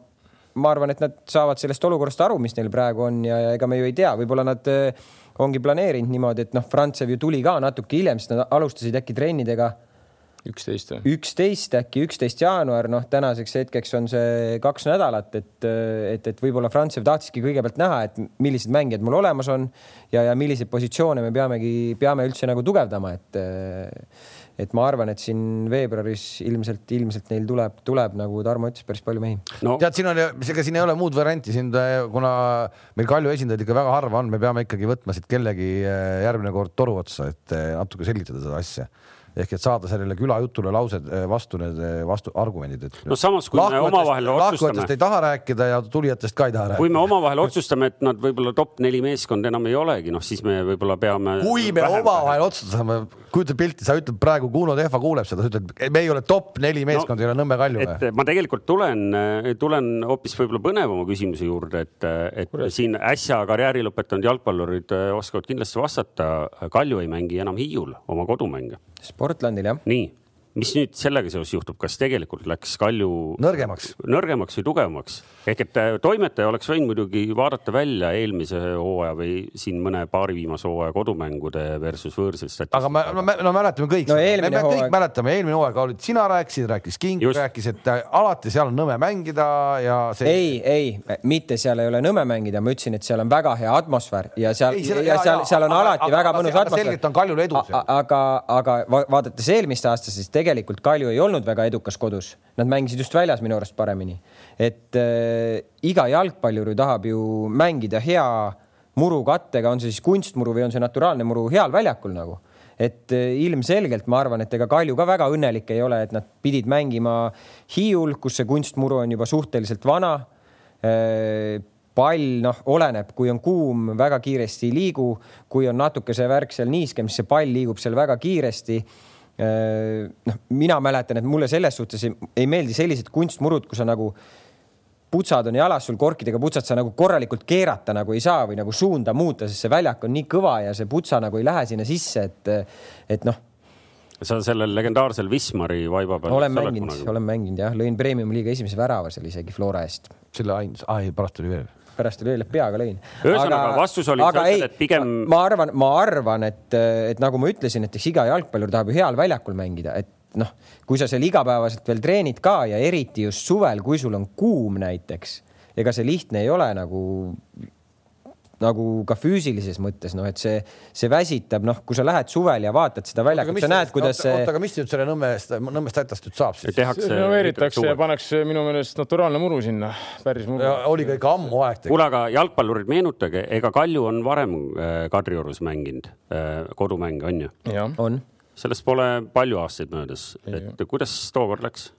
Speaker 4: ma arvan, et nad saavad sellest olukorrast aru, mis neil praegu on ja, ja ega me ju ei tea, võib-olla nad äh, ongi planeerinud niimoodi, et noh, Frantsev ju tuli ka natuke hiljem, sest nad alustasid äkki trennidega
Speaker 3: üksteist või?
Speaker 4: üksteist äkki, üksteist jaanuar, noh, tänaseks hetkeks on see kaks nädalat, et, et, et võib-olla Frantsev tahtski kõigepealt näha, et millised mängijad mul olemas on ja, ja milliseid positsioone me peamegi, peame üldse nagu tugevdama, et et ma arvan, et siin veebruaris ilmselt, ilmselt neil tuleb, tuleb nagu Tarmo ütles, päris palju mehi.
Speaker 2: no
Speaker 1: tead, siin on, ega siin ei ole muud varianti siin, kuna meil Kalju esindajaid ikka väga harva on, me peame ikkagi võtma siit kellegi äh, järgmine kord toru otsa, et äh, natuke selgitada seda asja ehk et saada sellele külajutule laused eh, vastu need eh, vastu argumendid, et.
Speaker 2: no samas, kui me omavahel otsustame.
Speaker 1: ei taha rääkida ja tulijatest ka ei taha rääkida.
Speaker 2: kui me omavahel otsustame, et nad võib-olla top neli meeskonda enam ei olegi, noh siis me võib-olla peame.
Speaker 1: kui me omavahel otsustame, kujuta pilti, sa ütled praegu, Kuno Tehva kuuleb seda, sa ütled, me ei ole top neli meeskond no,, ei ole Nõmme Kalju
Speaker 2: või? ma tegelikult tulen, tulen hoopis võib-olla põnevama küsimuse juurde, et, et Kure. siin äsja karjääri lõpetanud jalgpallurid oskavad kindlasti vastata. Kalju ei mängi enam Hiiul oma kodumänge
Speaker 4: Sportlandil jah.
Speaker 2: nii, mis nüüd sellega seoses juhtub, kas tegelikult läks Kalju
Speaker 1: nõrgemaks,
Speaker 2: nõrgemaks või tugevamaks? ehk et äh, toimetaja oleks võinud muidugi vaadata välja eelmise hooaja või siin mõne paari viimase hooaja kodumängude versus võõrsil
Speaker 1: aga me, no, me no, mäletame kõik
Speaker 4: no,,
Speaker 1: me, me kõik mäletame, eelmine hooaeg olid, sina rääkisid, rääkis King, rääkis, et äh, alati seal on nõme mängida ja see.
Speaker 4: ei, ei, mitte seal ei ole nõme mängida, ma ütlesin, et seal on väga hea atmosfäär ja seal, ei, ja, ja seal, seal on aga, alati aga, väga aga, mõnus atmosfäär.
Speaker 1: selgelt on Kaljul edu
Speaker 4: aga, aga vaadates eelmist aastat, siis tegelikult Kalju ei olnud väga edukas kodus, nad mängisid just väljas minu arust paremini, et äh, iga jalgpallur ju tahab ju mängida hea murukattega, on see siis kunstmuru või on see naturaalne muru heal väljakul nagu. et eh, ilmselgelt ma arvan, et ega Kalju ka väga õnnelik ei ole, et nad pidid mängima Hiiul, kus see kunstmuru on juba suhteliselt vana. Eh, pall, noh, oleneb, kui on kuum, väga kiiresti ei liigu, kui on natuke see värk seal niiskem, siis see pall liigub seal väga kiiresti noh, mina mäletan, et mulle selles suhtes ei, ei meeldi sellised kunstmurud, kus on nagu putsad on jalas sul korkidega putsad, sa nagu korralikult keerata nagu ei saa või nagu suunda muuta, sest see väljak on nii kõva ja see putsa nagu ei lähe sinna sisse, et, et noh.
Speaker 2: sa sellel legendaarsel Wismari vaiba peal.
Speaker 4: olen mänginud, olen mänginud jah, lõin Premiumi liiga esimese värava seal isegi Flora eest.
Speaker 1: selle ainus, aa ei, pärast tuli veel
Speaker 4: pärast oli veel, peaga lõin.
Speaker 2: ühesõnaga vastus oli, sa ütled, et pigem.
Speaker 4: ma arvan, ma arvan, et, et nagu ma ütlesin, et eks iga jalgpallur tahab ju heal väljakul mängida, et noh, kui sa seal igapäevaselt veel treenid ka ja eriti just suvel, kui sul on kuum näiteks, ega see lihtne ei ole nagu nagu ka füüsilises mõttes, noh, et see, see väsitab, noh, kui sa lähed suvel ja vaatad seda väljakut, sa näed, kuidas see.
Speaker 1: oota, aga mis nüüd selle Nõmmest, Nõmmest hätast nüüd saab siis?
Speaker 3: tehakse. renoveeritakse ja pannakse minu meelest naturaalne muru sinna, päris muru.
Speaker 1: oli ka ikka ammu aeg.
Speaker 2: kuule, aga jalgpallurid, meenutage, ega Kalju on varem äh, Kadriorus mänginud äh, kodumänge, on
Speaker 4: ju? on
Speaker 2: sellest pole palju aastaid möödas, et kuidas tookord läks?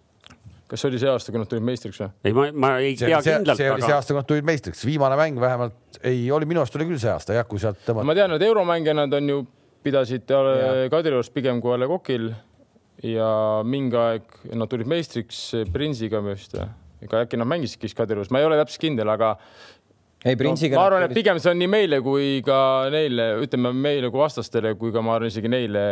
Speaker 3: Kas see oli see aasta, kui nad tulid meistriks või?
Speaker 2: ei, ma, ma ei see, tea
Speaker 1: see,
Speaker 2: kindlalt.
Speaker 1: see oli aga... see aasta, kui nad tulid meistriks, viimane mäng vähemalt ei, oli minu arust oli küll see aasta jah, kui sealt
Speaker 3: tõmmati. ma tean, et euromänge nad on ju, pidasid Kadriorus pigem kui A Le Coqil ja mingi aeg nad tulid meistriks Prinsiga vist. ega äkki nad mängisidki siis Kadriorus, ma ei ole täpselt kindel, aga
Speaker 4: ei, Printsiga
Speaker 3: no,. ma arvan, et pigem see on nii meile kui ka neile, ütleme meile kui vastastele, kui ka ma arvan isegi neile,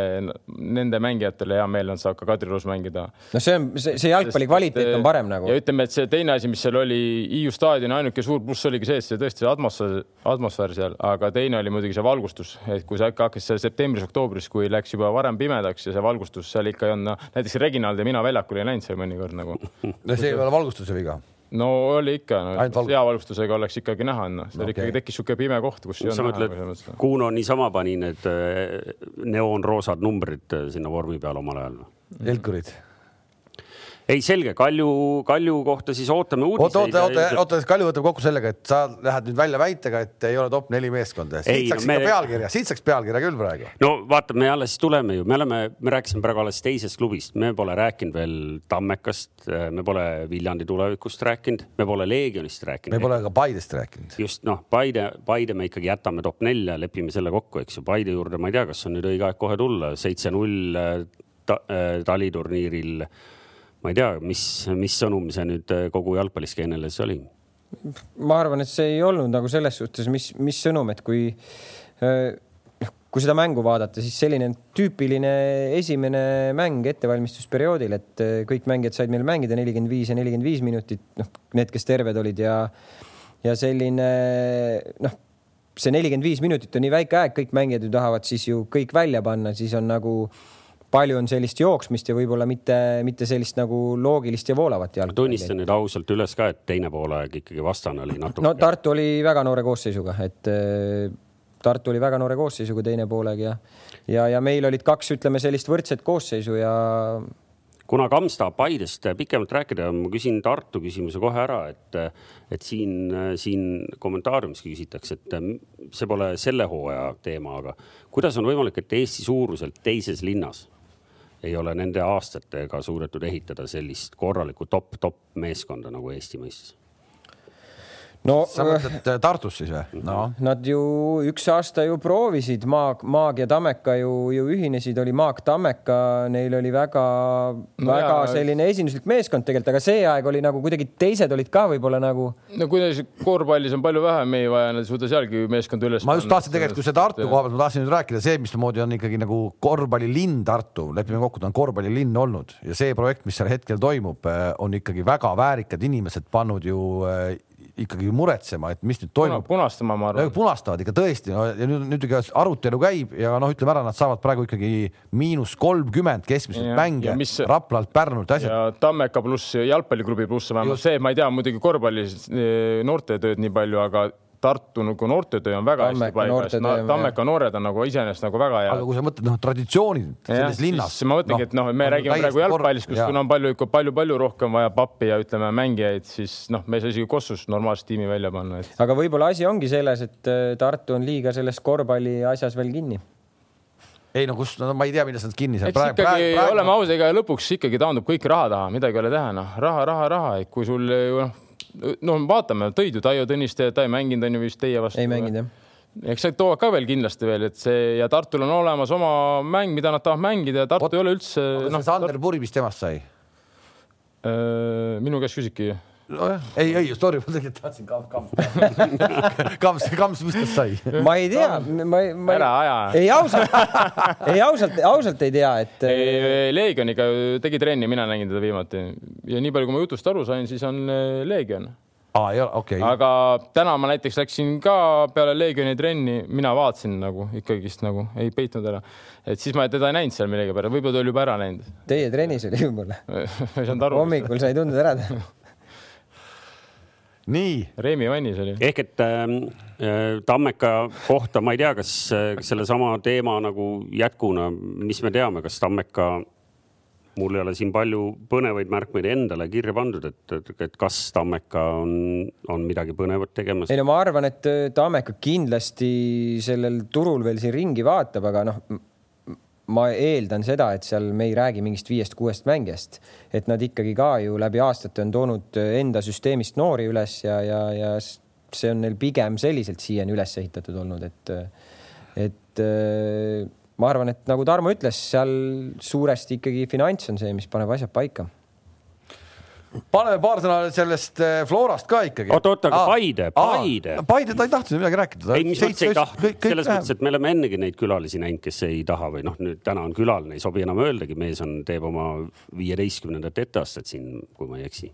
Speaker 3: nende mängijatele hea meel on, saab ka Kadriorus mängida.
Speaker 4: no see on, see, see jalgpalli kvaliteet on parem nagu.
Speaker 3: ja ütleme, et see teine asi, mis seal oli, Hiiu staadioni ainuke suur pluss oligi see, et see tõesti see atmosfäär, atmosfäär seal, aga teine oli muidugi see valgustus, et kui sa ikka hakkas seal septembris-oktoobris, kui läks juba varem pimedaks ja see valgustus seal ikka ei olnud, noh näiteks Reginald ja mina väljakul ei läinud seal mõnikord nagu.
Speaker 1: no see ei ole valgustuse viga
Speaker 3: no oli ikka no,, seavalgustusega oleks ikkagi näha, noh, seal okay. ikkagi tekkis niisugune pime koht, kus.
Speaker 2: sa mõtled, Kuno niisama pani need äh, neoonroosad numbrid äh, sinna vormi peale omal ajal?
Speaker 1: Helkurid
Speaker 2: ei, selge, Kalju, Kalju kohta siis ootame uudiseid.
Speaker 1: oota, oota, oota, oota, Kalju võtab kokku sellega, et sa lähed nüüd välja väitega, et ei ole top neli meeskonda. siit saaks no, me... pealkirja, siit saaks pealkirja küll praegu.
Speaker 2: no vaata, me alles tuleme ju, me oleme, me rääkisime praegu alles teisest klubist, me pole rääkinud veel Tammekast, me pole Viljandi tulevikust rääkinud, me pole Leegionist rääkinud.
Speaker 1: me pole ka Paidest rääkinud.
Speaker 2: just noh, Paide, Paide me ikkagi jätame top nelja, lepime selle kokku, eks ju. Paide juurde ma ei tea, kas on nüüd õige aeg kohe tulla, seitse-null ta, äh, taliturniiril ma ei tea, mis, mis sõnum see nüüd äh, kogu jalgpalliskeenele siis oli?
Speaker 4: ma arvan, et see ei olnud nagu selles suhtes, mis, mis sõnum, et kui äh, noh, kui seda mängu vaadata, siis selline tüüpiline esimene mäng ettevalmistusperioodil, et äh, kõik mängijad said meil mängida nelikümmend viis ja nelikümmend viis minutit, noh, need, kes terved olid ja ja selline noh, see nelikümmend viis minutit on nii väike aeg, kõik mängijad ju tahavad siis ju kõik välja panna, siis on nagu äh, palju on sellist jooksmist ja võib-olla mitte, mitte sellist nagu loogilist ja voolavat jalgpalli.
Speaker 2: tunnistan nüüd ausalt üles ka, et teine poolaeg ikkagi vastane oli natuke.
Speaker 4: no Tartu oli väga noore koosseisuga, et äh, Tartu oli väga noore koosseisuga teine poolega ja, ja, ja meil olid kaks, ütleme sellist võrdset koosseisu ja
Speaker 2: kuna Kams tahab Paidest pikemalt rääkida, ma küsin Tartu küsimuse kohe ära, et, et siin, siin kommentaariumiski küsitakse, et see pole selle hooaja teema, aga kuidas on võimalik, et Eesti suuruselt teises linnas ei ole nende aastatega suudetud ehitada sellist korralikku top-top meeskonda nagu Eesti mõistes?
Speaker 4: No
Speaker 1: sa mõtled äh, Tartus siis või? no
Speaker 4: Nad ju üks aasta ju proovisid, Maag, Maag ja Tammeka ju, ju ühinesid, oli Maag Tammeka, neil oli väga no, väga jaa. selline esinduslik meeskond tegelikult, aga see aeg oli nagu kuidagi teised olid ka võib-olla nagu.
Speaker 3: no kuidas korvpallis on palju vähem mehi vaja, nad ei suuda sealgi meeskonda üles.
Speaker 1: ma just tahtsin tegelikult, kui see Tartu koha pealt, ma tahtsin nüüd rääkida see, mismoodi on ikkagi nagu korvpallilinn Tartu, lepime kokku, ta on korvpallilinn olnud ja see projekt, mis seal hetkel toimub, äh, on ikkagi väga väärikad inimesed pannud ju äh, ikkagi muretsema, et mis nüüd toimub.
Speaker 3: punastama, ma arvan.
Speaker 1: punastavad ikka tõesti no, ja nüüd, nüüd arutelu käib ja noh, ütleme ära, nad saavad praegu ikkagi miinus kolmkümmend keskmiselt mänge mis... Raplalt, Pärnult, asjad.
Speaker 3: ja Tammeka pluss jalgpalliklubi pluss vähemalt see, ma ei tea muidugi korvpallis eh, noortetööd nii palju, aga Tartu nagu noortetöö on väga Tammeka hästi paigas no,. Tammeka noored on nagu iseenesest nagu väga hea.
Speaker 1: aga kui sa mõtled noh, traditsioonid selles linnas.
Speaker 3: ma mõtlengi no,, et noh, me räägime praegu jalgpallist, kus kuna on palju, ikka palju-palju rohkem vaja pappi ja ütleme mängijaid, siis noh, me ei saa isegi Kossus normaalset tiimi välja panna et....
Speaker 4: aga võib-olla asi ongi selles, et äh, Tartu on liiga selles korvpalli asjas veel kinni
Speaker 1: ei no kus, no ma ei tea, milles nad kinni seal.
Speaker 3: eks praegu, ikkagi praegu, oleme ausad, ega lõpuks ikkagi taandub kõik raha taha, midagi ei ole teha, noh, raha, raha, raha, et kui sul noh no vaatame, tõid ju Taio Tõniste, ta ei mänginud, on ju vist teie vastu.
Speaker 4: ei mänginud jah
Speaker 3: eks need toovad ka veel kindlasti veel, et see ja Tartul on olemas oma mäng, mida nad tahavad mängida ja Tartu Ot, ei ole üldse.
Speaker 1: No, Sander Puri, mis temast sai?
Speaker 3: minu käest küsibki
Speaker 1: nojah, ei, ei, sorry, ma tegelikult tahtsin Kams, <laughs> Kams, Kams, Kams, mis tast sai?
Speaker 4: ma ei tea, ma, ma
Speaker 3: ära aja.
Speaker 4: ei ausalt, ei ausalt, ausalt ei tea, et.
Speaker 3: Leegioniga tegi trenni, mina nägin teda viimati ja nii palju, kui ma jutust aru sain, siis on äh, Leegion
Speaker 1: ei okei okay..
Speaker 3: aga täna ma näiteks läksin ka peale Leegioni trenni, mina vaatasin nagu ikkagist nagu ei peitnud ära, et siis ma teda ei näinud seal millegipärast, võib-olla ta oli juba ära läinud.
Speaker 4: Teie trennis oli võib-olla <laughs>
Speaker 3: ei saanud aru.
Speaker 4: hommikul sa ei tundnud ära <laughs>
Speaker 1: nii.
Speaker 3: Reimi vannis oli.
Speaker 2: ehk et ähm, äh, Tammeka kohta ma ei tea, kas äh, sellesama teema nagu jätkuna, mis me teame, kas Tammeka, mul ei ole siin palju põnevaid märkmeid endale kirja pandud, et, et, et kas Tammeka on, on midagi põnevat tegemas?
Speaker 4: ei no ma arvan, et äh, Tammeka kindlasti sellel turul veel siin ringi vaatab, aga noh ma eeldan seda, et seal me ei räägi mingist viiest-kuuest mängijast, et nad ikkagi ka ju läbi aastate on toonud enda süsteemist noori üles ja, ja, ja see on neil pigem selliselt siiani üles ehitatud olnud, et, et ma arvan, et nagu Tarmo ütles, seal suuresti ikkagi finants on see, mis paneb asjad paika
Speaker 1: paneme paar sõna sellest eh, Florast ka ikkagi.
Speaker 2: oot, oot, aga Paide, Paide.
Speaker 1: Paide, ta ei tahtnud midagi rääkida.
Speaker 2: ei, mis mõttes ei tahtnud, selles mõttes, et me oleme ennegi neid külalisi näinud, kes ei taha või noh, nüüd täna on külaline, ei sobi enam öeldagi, mees on, teeb oma viieteistkümnendat etteastet siin, kui ma ei eksi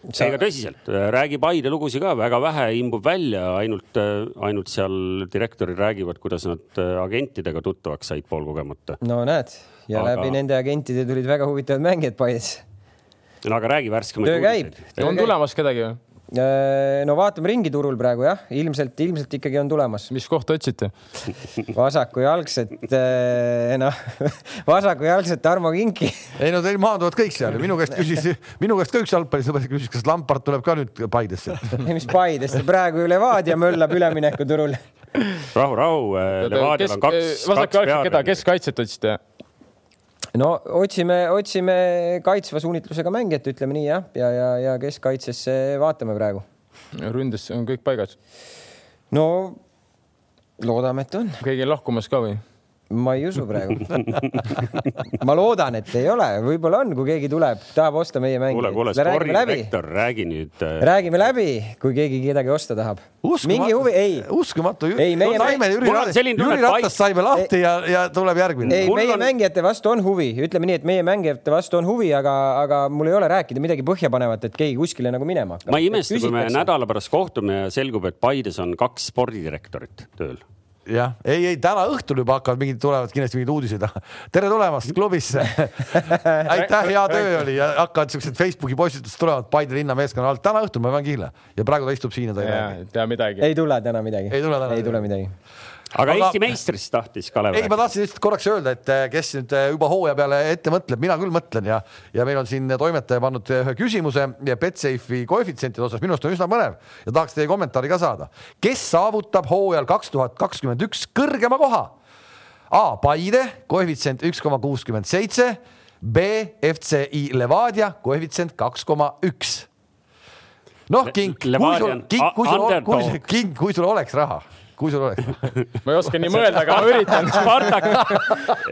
Speaker 2: Sa... ega tõsiselt, räägi Paide lugusid ka, väga vähe imbub välja, ainult, ainult seal direktorid räägivad, kuidas nad agentidega tuttavaks said poolkogemata.
Speaker 4: no näed, ja Aga... läbi nende agentide tulid väga huvitavad mängijad Paidesse
Speaker 2: no aga räägi värskemaid
Speaker 4: uudiseid.
Speaker 3: on tulemas kedagi või?
Speaker 4: Äh, no vaatame ringi turul praegu jah, ilmselt, ilmselt ikkagi on tulemas.
Speaker 3: mis kohta otsite? <laughs>
Speaker 4: vasakujalgset, äh, noh, <laughs> vasakujalgset Tarmo Kinki.
Speaker 1: ei no teil maanduvad kõik seal minu käest küsis, <laughs> minu käest ka üks jalgpallisõber küsis, kas Lampart tuleb ka nüüd Paidesse.
Speaker 4: mis Paidesse, praegu ju Levadia möllab üleminekuturul.
Speaker 2: rahu, rahu, Levadial on kaks.
Speaker 3: vasakujalgset, keda, keskkaitset otsite?
Speaker 4: No otsime, otsime kaitsva suunitlusega mängijat, ütleme nii jah, ja, ja, ja keskkaitsesse vaatame praegu.
Speaker 3: ründes on kõik paigas?
Speaker 4: no loodame, et on.
Speaker 3: keegi lahkumas ka või?
Speaker 4: Ma ei usu praegu <laughs> ma loodan, et ei ole, võib-olla on, kui keegi tuleb, tahab osta meie mänge.
Speaker 2: kuule, kuule, spordidirektor, räägi nüüd
Speaker 4: äh.... räägime läbi, kui keegi kedagi osta tahab. mingi huvi, ei.
Speaker 1: uskumatu. ei, meie no, saime Jüri Ratas, Jüri Ratas saime lahti ja, ja tuleb järgmine.
Speaker 4: ei, meie on... mängijate vastu on huvi, ütleme nii, et meie mängijate vastu on huvi, aga, aga mul ei ole rääkida midagi põhjapanevat, et keegi kuskile nagu minema hakkab.
Speaker 2: ma ei imesta, kui me nädala pärast kohtume ja selgub, et Paides on kaks spordidirektorit tööl
Speaker 1: jah, ei, ei täna õhtul juba hakkavad mingid, tulevad kindlasti mingid uudised. <laughs> tere tulemast klubisse <laughs> aitäh, hea töö oli ja hakkavad siuksed Facebooki postitused tulevad Paide linna meeskonna alt. täna õhtul ma pean kihla ja praegu ta istub siin ja ta ei
Speaker 3: räägi. tea midagi.
Speaker 4: ei tule täna midagi.
Speaker 1: ei tule täna.
Speaker 4: ei tule midagi
Speaker 2: aga Eesti meistrist tahtis Kalev
Speaker 1: ei, ma tahtsin lihtsalt korraks öelda, et eh, kes nüüd eh, juba hooaja peale ette mõtleb, mina küll mõtlen ja, ja meil on siin toimetaja pannud ühe küsimuse ja Betsafe'i koefitsientide osas. Minu arust on üsna põnev ja tahaks teie kommentaari ka saada. kes saavutab hooajal kaks tuhat kakskümmend üks kõrgema koha? A. Paide koefitsient üks koma kuuskümmend seitse, B. FCI Levadia koefitsient kaks koma üks. noh, King, kui sul King, kui sul, kui sul oleks raha, kui sul oleks <laughs>
Speaker 3: ma ei oska nii mõelda, aga ma üritan. <laughs>
Speaker 2: Spartak,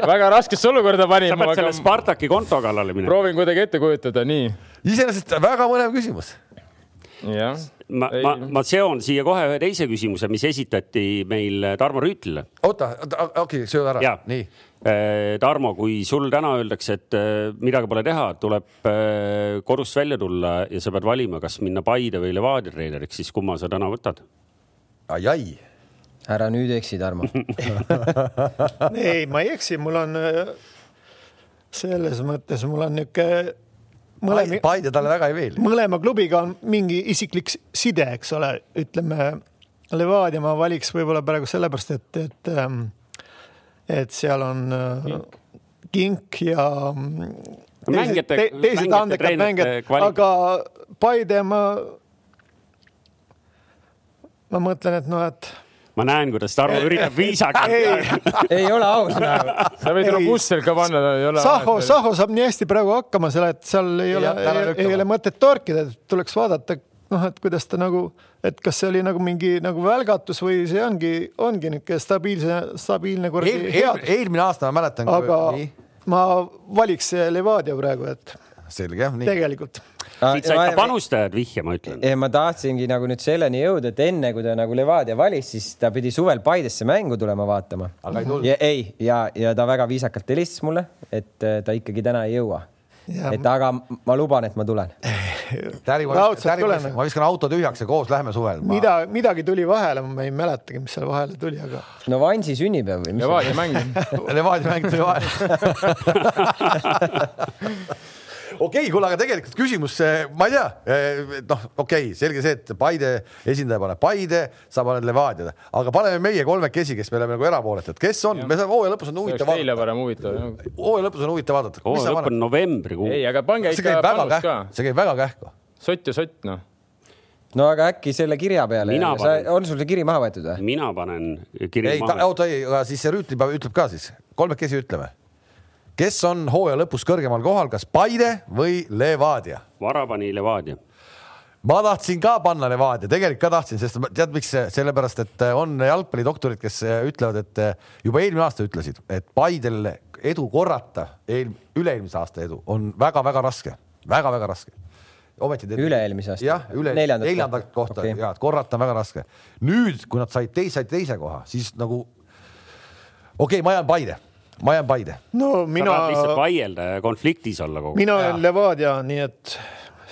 Speaker 3: väga raskesse olukorda panin
Speaker 2: sa pead
Speaker 3: aga
Speaker 2: selle Spartaki konto kallale minema.
Speaker 3: proovin kuidagi ette kujutada, nii.
Speaker 1: iseenesest väga põnev küsimus
Speaker 3: jah.
Speaker 2: ma, ma, ma seon siia kohe ühe teise küsimuse, mis esitati meil Tarmo Rüütlile.
Speaker 1: oota, okei okay,, söö ära nii.
Speaker 2: Tarmo, kui sul täna öeldakse, et äh, midagi pole teha, tuleb äh, kodust välja tulla ja sa pead valima, kas minna Paide või Levadia treeneriks, siis kumma sa täna võtad?
Speaker 1: ai-ai,
Speaker 4: ära nüüd eksi, Tarmo. <laughs>
Speaker 5: ei, ma ei eksi, mul on äh, selles mõttes, mul on niisugune mõlema,
Speaker 1: Paide talle väga ei meeldi.
Speaker 5: mõlema klubiga on mingi isiklik side, eks ole, ütleme Levadia ma valiks võib-olla praegu sellepärast, et, et, et seal on Kink, Kink ja mm,
Speaker 2: mängijate-
Speaker 5: te, teised andekad mängijad, aga Paide ma, ma mõtlen, et noh, et
Speaker 2: ma näen, kuidas Tarmo üritab viisakalt.
Speaker 4: ei ole aus nagu.
Speaker 3: sa võid
Speaker 5: Ei.
Speaker 3: robustsel ka panna, ei ole.
Speaker 5: Saho, Saho saab nii hästi praegu hakkama seal, et seal ei ole ei ole mõtet torkida, tuleks vaadata, noh, et kuidas ta nagu, et kas see oli nagu mingi nagu välgatus või see ongi, ongi niisugune stabiilse, stabiilne kuradi
Speaker 1: eel, eel, eelmine aasta ma mäletan.
Speaker 5: aga
Speaker 1: nii,
Speaker 5: ma valiks Levadia praegu, et
Speaker 1: selge nii.
Speaker 5: tegelikult
Speaker 2: siit said ka panustajad vihje, ma ütlen.
Speaker 4: ja ma tahtsingi nagu nüüd selleni jõuda, et enne kui ta nagu Levadia valis, siis ta pidi suvel Paidesse mängu tulema vaatama.
Speaker 1: Aga ei tulnud.
Speaker 4: ja ei, ja, ja ta väga viisakalt helistas mulle, et äh, ta ikkagi täna ei jõua. Et aga ma luban, et ma tulen. <laughs>
Speaker 1: Täri, ma
Speaker 5: tulen.
Speaker 1: ma viskan auto tühjaks ja koos lähme suvel.
Speaker 5: mida, midagi tuli vahele, ma ei mäletagi, mis seal vahele tuli, aga
Speaker 4: no Vansi sünnipäev või mis?
Speaker 3: Levadia mäng. <laughs>
Speaker 1: Levadia mäng tuli vahele. <laughs> okei, kuule, aga tegelikult küsimus, ma ei tea, noh, okei okay,, selge see, et Paide esindaja paneb Paide, sa paned Levadia, aga paneme meie kolmekesi, kes me oleme nagu erapooletud, kes on, me saame hooaja lõpus on huvitav vaadata,
Speaker 3: parem huvitav.
Speaker 1: hooaja lõpus on huvitav vaadata.
Speaker 2: hooaja lõpp on novembrikuu.
Speaker 3: ei, aga pange
Speaker 1: see
Speaker 3: ikka
Speaker 1: käib väga
Speaker 3: panust ka
Speaker 1: kähku,. see käib väga kähku.
Speaker 3: sott ja sott, noh.
Speaker 4: no aga äkki selle kirja peale on sul see kiri maha võetud või?
Speaker 2: mina panen kirja
Speaker 1: ei,
Speaker 2: maha.
Speaker 1: oota ei, aga siis see Rüütli ütleb ka siis, kolmekesi ütleme. Kes on hooaja lõpus kõrgemal kohal, kas Paide või Levadia?
Speaker 2: vara pani Levadia.
Speaker 1: ma tahtsin ka panna Levadia, tegelikult ka tahtsin, sest tead, miks, sellepärast et on jalgpallidoktorid, kes ütlevad, et juba eelmine aasta ütlesid, et Paidel edu korrata, eel, üle-eelmise aasta edu on väga-väga raske väga,, väga-väga raske. ometi teed-
Speaker 4: Üle-eelmise aasta?
Speaker 1: jah, üle
Speaker 4: Neljandat
Speaker 1: neljandat
Speaker 4: kohta.
Speaker 1: okay. ja et korrata on väga raske. nüüd, kui nad said teise, said teise koha, siis nagu okei okay,, ma jään Paide, ma jään Paide.
Speaker 5: no
Speaker 2: sa
Speaker 5: mina
Speaker 2: tahad, lihtsalt vaielda ja konfliktis olla kogu aeg.
Speaker 5: mina olen Levadia, nii et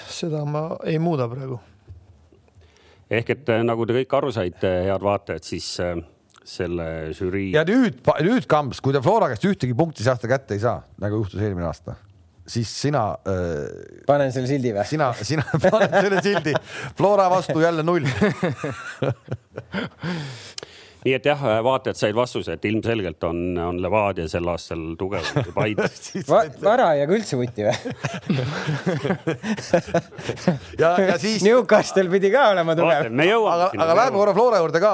Speaker 5: seda ma ei muuda praegu.
Speaker 2: ehk et äh, nagu te kõik aru saite, head vaatajad, siis äh, selle žürii
Speaker 1: ja nüüd, nüüd Kamps, kui te Flora käest ühtegi punkti see aasta kätte ei saa, nagu juhtus eelmine aasta, siis sina äh,
Speaker 4: panen selle sildi või?
Speaker 1: sina, sina <laughs> paned selle sildi Flora vastu jälle null. <laughs>
Speaker 2: nii et jah, vaatajad said vastuse, et ilmselgelt on, on Levadia sel aastal tugevam kui Paide. <laughs>
Speaker 4: Va vara ei jaga üldse vutti või? <laughs>
Speaker 1: ja, ja siis,
Speaker 4: Newcastle pidi ka olema tugev.
Speaker 1: aga, aga läheme korra Flora juurde ka,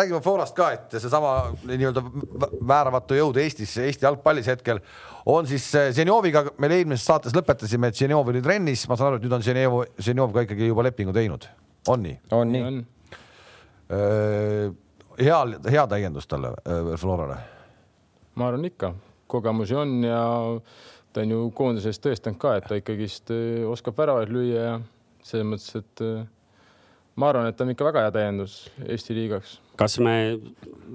Speaker 1: räägime Florast ka, et seesama nii-öelda vä- vääramatu jõud Eestis, Eesti jalgpallis hetkel on siis äh, Zenjoviga, me eelmises saates lõpetasime, et Zenjov oli trennis, ma saan aru, et nüüd on Zenjov, Zenjov ka ikkagi juba lepingu teinud, on nii?
Speaker 4: on nii?
Speaker 3: on.
Speaker 1: hea, hea täiendus talle, Florale.
Speaker 3: ma arvan ikka, kogemusi on ja ta on ju koondises tõestanud ka, et ta ikkagist eh, oskab väravaid lüüa ja selles mõttes, et eh, ma arvan, et ta on ikka väga hea täiendus Eesti liigaks.
Speaker 2: kas me,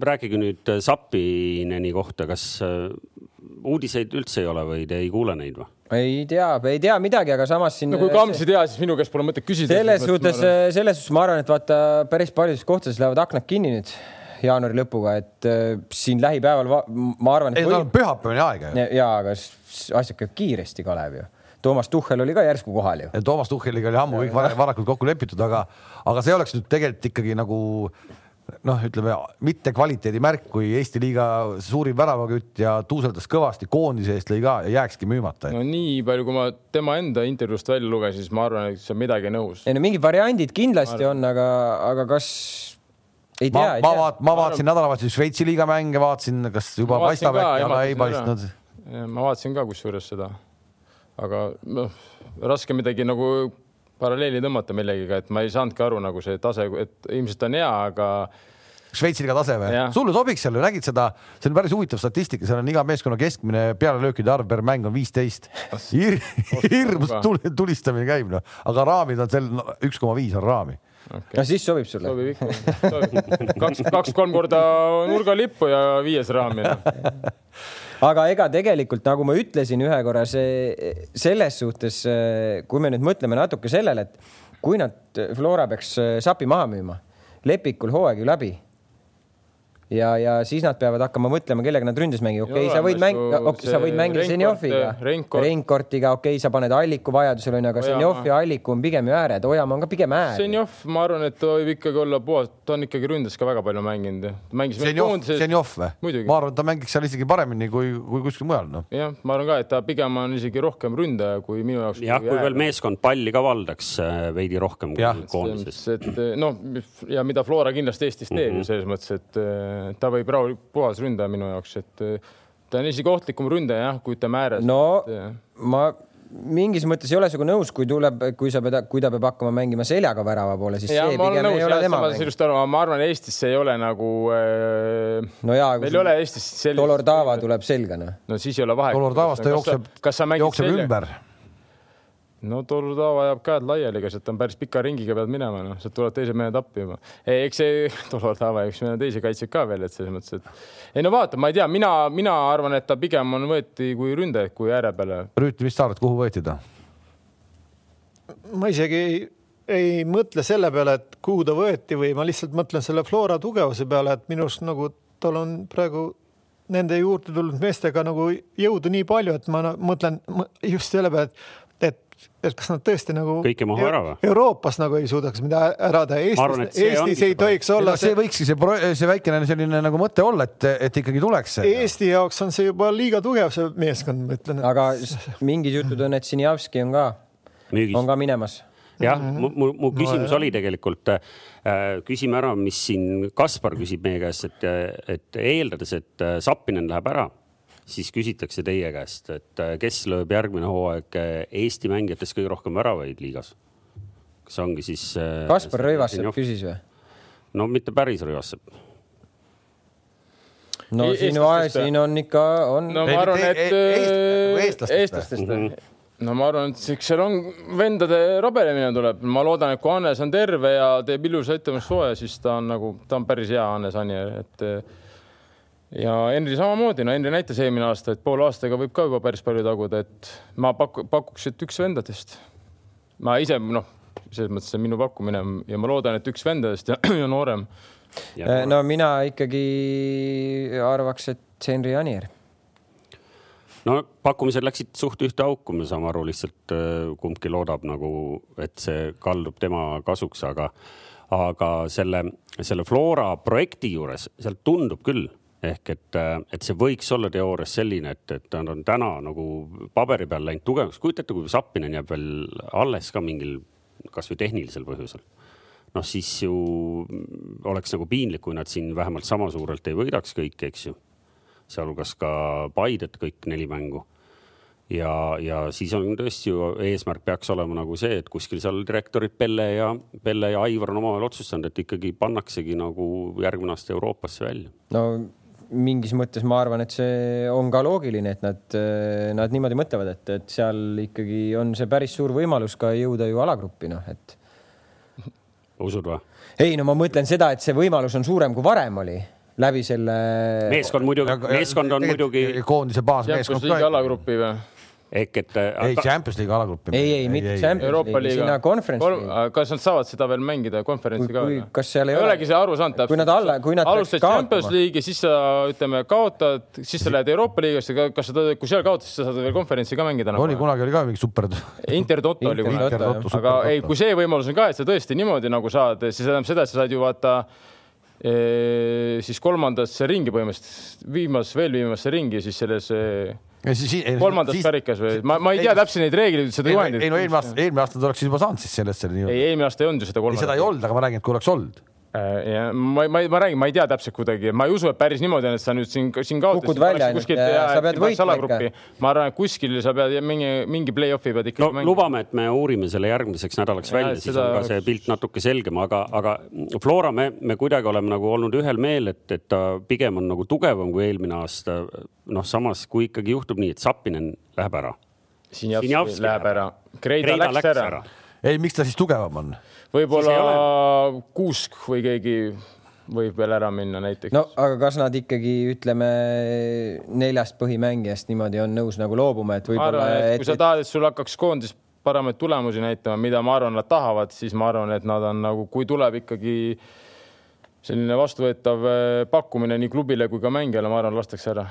Speaker 2: rääkige nüüd Sapineni kohta, kas äh, uudiseid üldse ei ole või te ei kuule neid või?
Speaker 4: Ei tea, ei tea midagi, aga samas siin.
Speaker 3: no kui Kams ei tea, siis minu käest pole mõtet küsida.
Speaker 4: selles suhtes, selles suhtes ma arvan, et vaata päris paljudes kohtades lähevad aknad kinni nüüd jaanuari lõpuga, et äh, siin lähipäeval va- ma arvan,
Speaker 1: ei,
Speaker 4: et
Speaker 1: tal on pühapäevani aega ju.
Speaker 4: ja aga asjad käivad kiiresti, Kalev ju. Toomas Tuhhel oli ka järsku kohal ju.
Speaker 1: Toomas Tuhheliga oli ammu kõik vara- varakult kokku lepitud, aga, aga see oleks nüüd tegelikult ikkagi nagu noh, ütleme mitte kvaliteedimärk, kui Eesti liiga suurim väravakütt ja tuuseldas kõvasti koondise eest lõi ka ja jääkski müümata.
Speaker 3: no nii palju, kui ma tema enda intervjuust välja lugesin, siis ma arvan, et see on midagi nõus.
Speaker 4: ei no mingid variandid kindlasti on, aga, aga kas ei tea,
Speaker 1: ma, ma vaat-, ma vaatasin nädalavahetusel Šveitsi liiga mänge, vaatasin, kas juba paistab äkki, aga ei paistnud.
Speaker 3: ma vaatasin ka kusjuures seda, aga noh, raske midagi nagu paralleeli tõmmata millegiga, et ma ei saanudki aru nagu see tase, et ilmselt on hea, aga
Speaker 1: Šveitsi liiga tase või? sulle sobiks seal, nägid seda, see on päris huvitav statistika, seal on iga meeskonna keskmine pealelöökide arv per mäng on viisteist Hir. hirmus tulistamine käib noh, aga raamid on seal üks koma viis on raami
Speaker 4: okay.. no siis sobib sulle.
Speaker 3: sobib ikka, kaks, kaks-kolm korda nurgalippu ja viies raami no. <laughs>
Speaker 4: aga ega tegelikult nagu ma ütlesin ühe korra, see selles suhtes, kui me nüüd mõtleme natuke sellele, et kui nad Flora peaks sapi maha müüma, lepikul hooaeg ju läbi ja, ja siis nad peavad hakkama mõtlema, kellega nad ründes mängivad. okei okay,, sa võid mängida, okay, sa võid mängida Zenjoviga, Reinkortiga, okei okay,, sa paned Alliku vajadusel onju, aga Zenjov ja Alliku on pigem ju ääred, Ojamaa on ka pigem äär.
Speaker 3: Zenjov, ma arvan, et ta võib ikkagi olla puhas, ta on ikkagi ründes ka väga palju mänginud.
Speaker 1: Zenjov või? ma arvan, et ta mängiks seal isegi paremini kui, kui kuskil mujal noh.
Speaker 3: jah, ma arvan ka, et ta pigem on isegi rohkem ründaja kui minu jaoks.
Speaker 2: jah, kui veel meeskond palli ka valdaks äh, veidi rohkem kui koondises.
Speaker 3: et noh, ja mida Flora kindlasti Eestis teeb mm -hmm. selles mõttes, et äh, ta võib rahulikult puhas ründaja minu jaoks, et eh, ta on isegi ohtlikum ründaja jah, kui ütleme ääres.
Speaker 4: no et, ma mingis mõttes ei ole sinuga nõus, kui tuleb, kui sa pead, kui ta peab hakkama mängima seljaga värava poole, siis ja, see pigem nõus, ei ole tema mäng.
Speaker 3: sellest aru, ma arvan, Eestis see ei ole nagu äh,.
Speaker 4: no jaa.
Speaker 3: meil ei ole Eestis
Speaker 4: sellist. Dolor Tava tuleb selga, noh.
Speaker 3: no siis ei ole vahet.
Speaker 1: Dolor Tavast ta jookseb, jookseb ümber
Speaker 3: no Tolutava ajab käed laiali, ega sealt on päris pika ringiga pead minema, noh, sealt tulevad teised mehed appi juba. eks see <laughs> Tolutava, eks meil on teisi kaitsjaid ka veel, et selles mõttes, et ei no vaata, ma ei tea, mina, mina arvan, et ta pigem on võeti kui ründaja kui ääre peale.
Speaker 1: Rüütli, mis sa arvad, kuhu võeti ta?
Speaker 5: ma isegi ei, ei mõtle selle peale, et kuhu ta võeti või ma lihtsalt mõtlen selle Flora tugevuse peale, et minu arust nagu tal on praegu nende juurde tulnud meestega nagu jõudu nii palju, et ma mõtlen just selle peale, et et kas nad tõesti nagu
Speaker 2: kõike maha ära või?
Speaker 5: Euroopas nagu ei suudaks midagi ära teha, Eestis, Eestis ei tohiks olla
Speaker 1: see, võikski see, see väikene selline nagu mõte olla, et, et ikkagi tuleks see.
Speaker 5: Eesti jaoks on see juba liiga tugev, see meeskond, ma ütlen.
Speaker 4: aga mingid jutud on, et Sinjavski on ka, on ka minemas
Speaker 2: jah mm, -hmm. mu, mu küsimus no, oli tegelikult äh,, küsime ära, mis siin Kaspar küsib meie käest, et, et eeldades, et äh, Sappinen läheb ära siis küsitakse teie käest, et äh, kes lööb järgmine hooaeg äh, Eesti mängijatest kõige rohkem väravaid liigas? kas ongi siis?
Speaker 4: Äh, Kaspar Rõivassepp küsis või?
Speaker 2: no mitte päris Rõivassepp.
Speaker 4: no e siin, siin on ikka, on.
Speaker 3: no ma arvan, et eestlastest, eestlastest mm. -hmm no ma arvan, et seal on vendade rabelemine tuleb, ma loodan, et kui Hannes on terve ja teeb ilusa ettevalmistuse, siis ta on nagu, ta on päris hea Hannes Anier, et ja Henri samamoodi, no Henri näitas eelmine aasta, et poole aastaga võib ka juba päris palju taguda, et ma paku, pakuks, et üks vendadest. ma ise noh, selles mõttes see on minu pakkumine ja ma loodan, et üks vendadest ja, <clears throat> ja noorem.
Speaker 4: Äh, no mina ikkagi arvaks, et Henri Anier.
Speaker 2: no pakkumised läksid suht ühte auku, me saame aru, lihtsalt äh, kumbki loodab nagu, et see kaldub tema kasuks, aga aga selle, selle Flora projekti juures sealt tundub küll ehk et, et see võiks olla teoorias selline, et, et nad on täna nagu paberi peal läinud tugevaks. kujutate, kui Zappinen jääb veel alles ka mingil kasvõi tehnilisel põhjusel. noh, siis ju oleks nagu piinlik, kui nad siin vähemalt sama suurelt ei võidaks kõike, eks ju. sealhulgas ka Paidet kõik neli mängu. ja, ja siis on tõesti ju eesmärk peaks olema nagu see, et kuskil seal direktorid Pelle ja Pelle ja Aivar on omavahel otsustanud, et ikkagi pannaksegi nagu järgmine aasta Euroopasse välja.
Speaker 4: no mingis mõttes ma arvan, et see on ka loogiline, et nad, nad niimoodi mõtlevad, et, et seal ikkagi on see päris suur võimalus ka jõuda ju alagruppi, noh, et.
Speaker 2: usud või?
Speaker 4: ei, no ma mõtlen seda, et see võimalus on suurem, kui varem oli läbi selle.
Speaker 2: meeskond muidugi, meeskond on muidugi.
Speaker 1: koondise baasmeeskond
Speaker 3: ka. alagruppi või?
Speaker 2: Ehk et.
Speaker 1: Äh, ei, Champions League alagruppi.
Speaker 4: ei, ei, mitte Champions League, sinna conference league.
Speaker 3: kas nad saavad seda veel mängida, konverentsi ka?
Speaker 4: kas seal ei
Speaker 3: ole? olegi see aru saanud täpselt.
Speaker 4: kui nad alla, kui nad
Speaker 3: alustad Champions League'i, siis sa ütleme kaotad, siis sa lähed Euroopa liigasse, kas sa, kui seal kaotad, siis sa saad veel konverentsi ka mängida
Speaker 1: nagu.. oli kunagi oli ka mingi super.
Speaker 3: Intertoto oli kunagi. aga ei, kui see võimalus on ka, et sa tõesti niimoodi nagu saad, siis tähendab seda, et sa saad ju vaata siis kolmandasse ringi põhimõtteliselt, viimas, veel viimasse ringi, siis selles
Speaker 1: Siis,
Speaker 3: kolmandas siis, karikas või? ma, ma ei tea täpselt neid reegleid, seda juhendit.
Speaker 1: ei no eelmine aasta, eelmine aasta ta oleks juba saanud siis sellesse.
Speaker 3: ei, eelmine aasta ei olnud ju seda kolmandat.
Speaker 1: seda ei olnud, aga ma räägin, et kui oleks olnud
Speaker 3: ja ma, ma, ma räägin, ma ei tea täpselt kuidagi, ma ei usu, et päris niimoodi on, et sa nüüd siin, siin kaotasid.
Speaker 4: välja ainult ja, ja sa pead võitma ikka.
Speaker 3: ma arvan, et kuskil sa pead mingi, mingi play-off'i pead ikka
Speaker 2: no, mängima. lubame, et me uurime selle järgmiseks nädalaks välja, siis seda... on ka see pilt natuke selgem, aga, aga Flora, me, me kuidagi oleme nagu olnud ühel meel, et, et ta pigem on nagu tugevam kui eelmine aasta. noh, samas kui ikkagi juhtub nii, et Sapinen läheb ära.
Speaker 3: Sinjavski läheb ära. Kreida läks ära.
Speaker 1: ei, miks ta siis tugevam on?
Speaker 3: Võib-olla Kuusk või keegi võib veel ära minna näiteks.
Speaker 4: no aga kas nad ikkagi ütleme neljast põhimängijast niimoodi on nõus nagu loobuma, et võib-olla.
Speaker 3: kui sa tahad, et sul hakkaks koondis paremaid tulemusi näitama, mida ma arvan, nad tahavad, siis ma arvan, et nad on nagu, kui tuleb ikkagi selline vastuvõetav eh, pakkumine nii klubile kui ka mängijale, ma arvan, lastakse ära.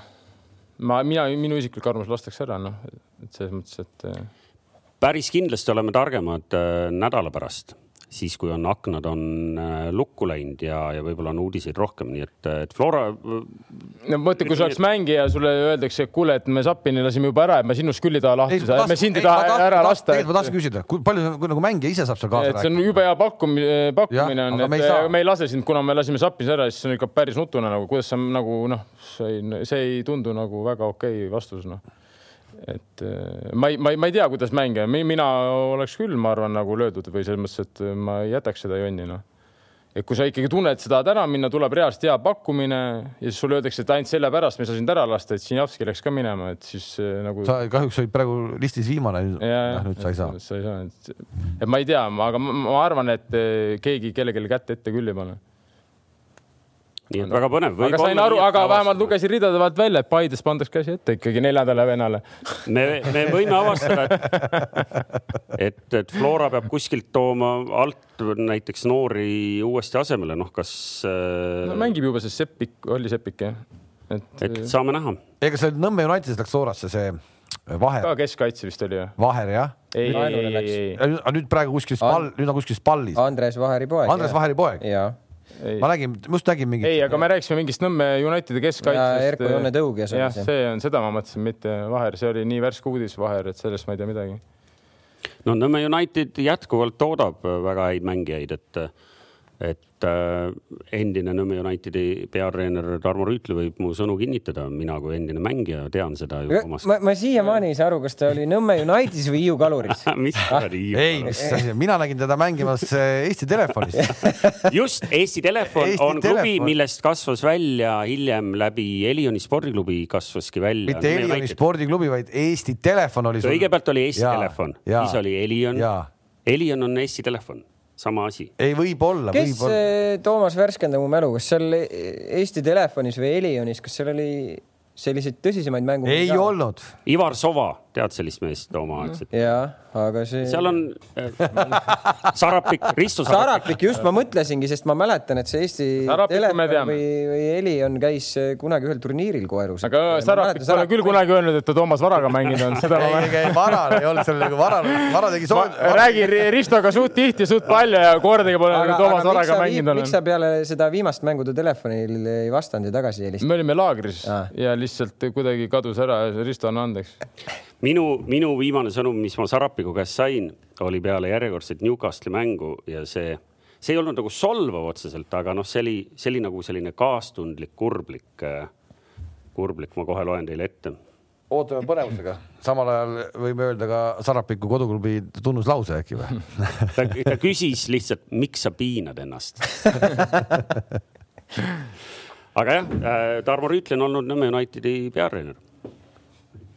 Speaker 3: ma, mina, minu isiklik arvamus lastakse ära, noh, et selles mõttes, et. Eh,
Speaker 2: päris kindlasti oleme targemad äh, nädala pärast siis, kui on aknad on äh, lukku läinud ja, ja võib-olla on uudiseid rohkem, nii et, et Flora.
Speaker 3: no mõtle, kui sa oleks mängija, sulle öeldakse, et kuule, et me Sapini lasime juba ära, et me sinust küll ei taha lahti saada, me sind ei taha ära lasta.
Speaker 1: tegelikult ma tahtsin küsida, kui palju kui, nagu mängija ise saab seal kaasa
Speaker 3: rääkida? see on jube hea pakkumine, pakkumine on, et me ei, me ei lase sind, kuna me lasime Sapini ära, siis see on ikka päris nutune nagu, kuidas sa nagu noh, see ei, see ei tundu nagu väga okei okay vastus noh et äh, ma ei, ma ei, ma ei tea, kuidas mängija, mina oleks küll, ma arvan, nagu löödud või selles mõttes, et ma ei jätaks seda jonni, noh. et kui sa ikkagi tunned, sa tahad ära minna, tuleb reaalselt hea pakkumine ja siis sulle öeldakse, et ainult sellepärast me ei saa sind ära lasta, et Sinjavski läks ka minema, et siis äh, nagu.
Speaker 1: sa kahjuks olid praegu listis viimane. nüüd sa ei saa.
Speaker 3: sa ei saa, et, et ma ei tea, aga ma, ma arvan, et äh, keegi kellelegi kätt ette küll ei pane
Speaker 2: nii et väga põnev.
Speaker 3: aga sain aru, aga vähemalt lugesin ridade vahelt välja, et Paides pandaks käsi ette ikkagi neljandale vennale. <laughs>
Speaker 2: me, me võime avastada, et, <laughs> et, et Flora peab kuskilt tooma alt näiteks noori uuesti asemele, noh, kas
Speaker 3: no,. mängib juba see Seppik, Olli Seppik jah.
Speaker 2: et, et saame näha.
Speaker 1: ega see Nõmme Unitedis läks Florasse see Vaher.
Speaker 3: ka keskkaitse vist oli ju?
Speaker 1: Vaher jah.
Speaker 3: ei, ei, ei,
Speaker 1: ei. nüüd praegu kuskil spall, nüüd on kuskil spallis.
Speaker 4: Andres Vaheri poeg.
Speaker 1: Andres Vaheri poeg.
Speaker 4: jaa
Speaker 1: ma nägin, ma just nägin mingit.
Speaker 3: ei, aga me rääkisime mingist Nõmme Unitedi keskkaitsest.
Speaker 4: Erko Jonne Tõug ja
Speaker 3: see. jah, see on, seda ma mõtlesin, mitte Vaher, see oli nii värske uudis Vaher, et sellest ma ei tea midagi.
Speaker 2: no Nõmme United jätkuvalt toodab väga häid mängijaid, et, et äh, endine Nõmme Unitedi peatreener Tarmo Rüütli võib mu sõnu kinnitada, mina kui endine mängija tean seda ju
Speaker 4: omast. ma, ma siiamaani ei saa aru, kas ta oli Nõmme Unitedis või Hiiu Kaluris <laughs>
Speaker 2: mis ah? oli Hiiu
Speaker 1: ei, mis asi, mina nägin teda mängimas äh, Eesti Telefonis <laughs>
Speaker 2: just, Eesti Telefon Eesti on telefon. klubi, millest kasvas välja hiljem läbi Elioni spordiklubi kasvaski välja.
Speaker 1: mitte Elioni spordiklubi, vaid Eesti Telefon oli
Speaker 2: sul. kõigepealt oli Eesti ja, Telefon, siis oli Elion. Elion on Eesti Telefon sama asi.
Speaker 1: ei, võib-olla.
Speaker 4: kes võib Toomas värskenda mu mälu, kas seal Eesti Telefonis või Elionis, kas seal oli selliseid tõsisemaid mängu?
Speaker 1: ei olnud.
Speaker 2: Ivar Sova, tead sellist meest omaaegset?
Speaker 4: jaa, aga see.
Speaker 2: seal on äh, Sarapik, Risto
Speaker 4: Sarapik. Sarapik, just ma mõtlesingi, sest ma mäletan, et see Eesti Telefon või, või Helion käis äh, kunagi ühel turniiril Koerus.
Speaker 3: aga Sarapik pole küll kunagi öelnud, et ta Toomas Varaga mänginud on. <laughs>
Speaker 1: ei, ei, Vara ei olnud seal nagu Vara, Vara tegi
Speaker 3: soov. räägin Ristoga suht tihti, suht palju ja kordagi pole aga, Toomas aga Varaga mänginud
Speaker 4: olnud. miks sa peale seda viimast mängu ta telefonil ei vastanud ja tagasi helistasid?
Speaker 3: me olime laagris ah. ja lihtsalt kuidagi kadus ära, Risto, anna andeks
Speaker 2: minu, minu viimane sõnum, mis ma Sarapiku käest sain, oli peale järjekordset Newcastle'i mängu ja see, see ei olnud nagu solvav otseselt, aga noh, see oli, see oli nagu selline kaastundlik, kurblik, kurblik, ma kohe loen teile ette.
Speaker 1: Ootame põnevusega, samal ajal võime öelda ka Sarapiku koduklubi tunnuslause äkki või? <laughs>
Speaker 2: Ta, küsis lihtsalt, miks sa piinad ennast? <laughs> Aga jah, äh, Tarmo Rüütli on olnud Nõmme Unitedi peatreener.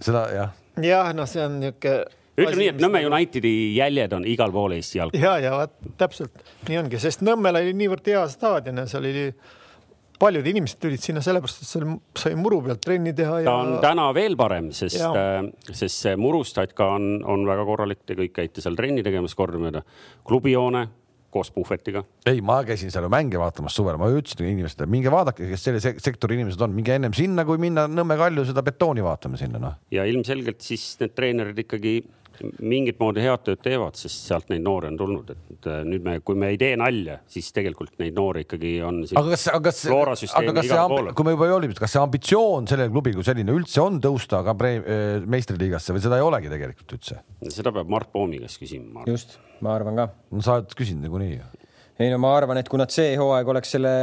Speaker 1: seda jah
Speaker 5: jah, noh, see on niisugune
Speaker 2: ütleme nii, et Nõmme Unitedi jäljed on igal pool Eesti jalkas.
Speaker 5: ja, ja vot täpselt nii ongi, sest Nõmmel oli niivõrd hea staadion ja seal oli paljud inimesed tulid sinna sellepärast, et seal sai muru pealt trenni teha.
Speaker 2: ta on täna veel parem, sest, äh, sest see murustaat ka on, on väga korralik, te kõik käite seal trenni tegemas kordamööda. klubihoone koos puhvetiga.
Speaker 1: ei, ma käisin seal mänge vaatamas suvel, ma ütlesin inimestele, minge vaadake, kes selle sektori inimesed on, minge ennem sinna, kui minna Nõmme Kalju seda betooni vaatama sinna, noh.
Speaker 2: ja ilmselgelt siis need treenerid ikkagi mingit moodi head tööd teevad, sest sealt neid noori on tulnud, et äh, nüüd me, kui me ei tee nalja, siis tegelikult neid noori ikkagi on.
Speaker 1: aga kas, aga kas, aga kas see, kui me juba jõuame, kas see ambitsioon sellel klubil kui selline üldse on tõusta ka äh, meistriliigasse või seda ei olegi tegelikult üldse?
Speaker 2: seda peab Mart Poomi käest küsima.
Speaker 4: just, ma arvan ka.
Speaker 1: no sa oled küsinud niikuinii ju
Speaker 4: ei no ma arvan, et kui nad see hooaeg oleks selle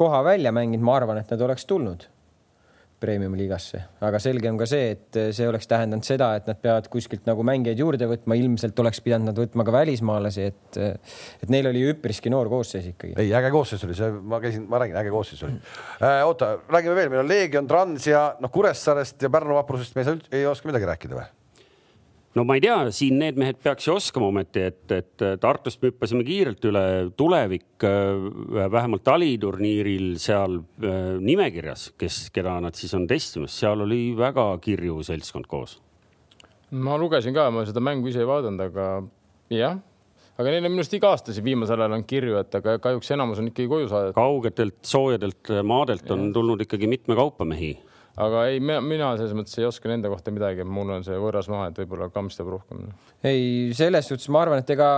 Speaker 4: koha välja mänginud, ma arvan, et nad oleks tulnud premium-liigasse, aga selge on ka see, et see oleks tähendanud seda, et nad peavad kuskilt nagu mängijaid juurde võtma, ilmselt oleks pidanud nad võtma ka välismaalasi, et et neil oli üpriski noor koosseis ikkagi.
Speaker 1: ei, äge koosseis oli see, ma käisin, ma räägin, äge koosseis oli äh,. oota, räägime veel, meil on Leegion, Trans ja noh, Kuressaarest ja Pärnu vaprusest me ei saa, ei oska midagi rääkida või?
Speaker 2: No ma ei tea, siin need mehed peaks ju oskama ometi, et, et Tartust me hüppasime kiirelt üle, tulevik äh, vähemalt taliturniiril seal äh, nimekirjas, kes, keda nad siis on testimas, seal oli väga kirju seltskond koos.
Speaker 3: ma lugesin ka, ma seda mängu ise ei vaadanud, aga jah aga neil on minu arust iga aasta siin viimasel ajal on kirju, et aga kahjuks enamus on ikkagi koju saadetud.
Speaker 2: kaugetelt soojadelt maadelt on tulnud ikkagi mitme kaupa mehi
Speaker 3: aga ei, mina selles mõttes ei oska nende kohta midagi, mul on see võõras maa, et võib-olla Kams teab rohkem.
Speaker 4: ei, selles suhtes ma arvan, et ega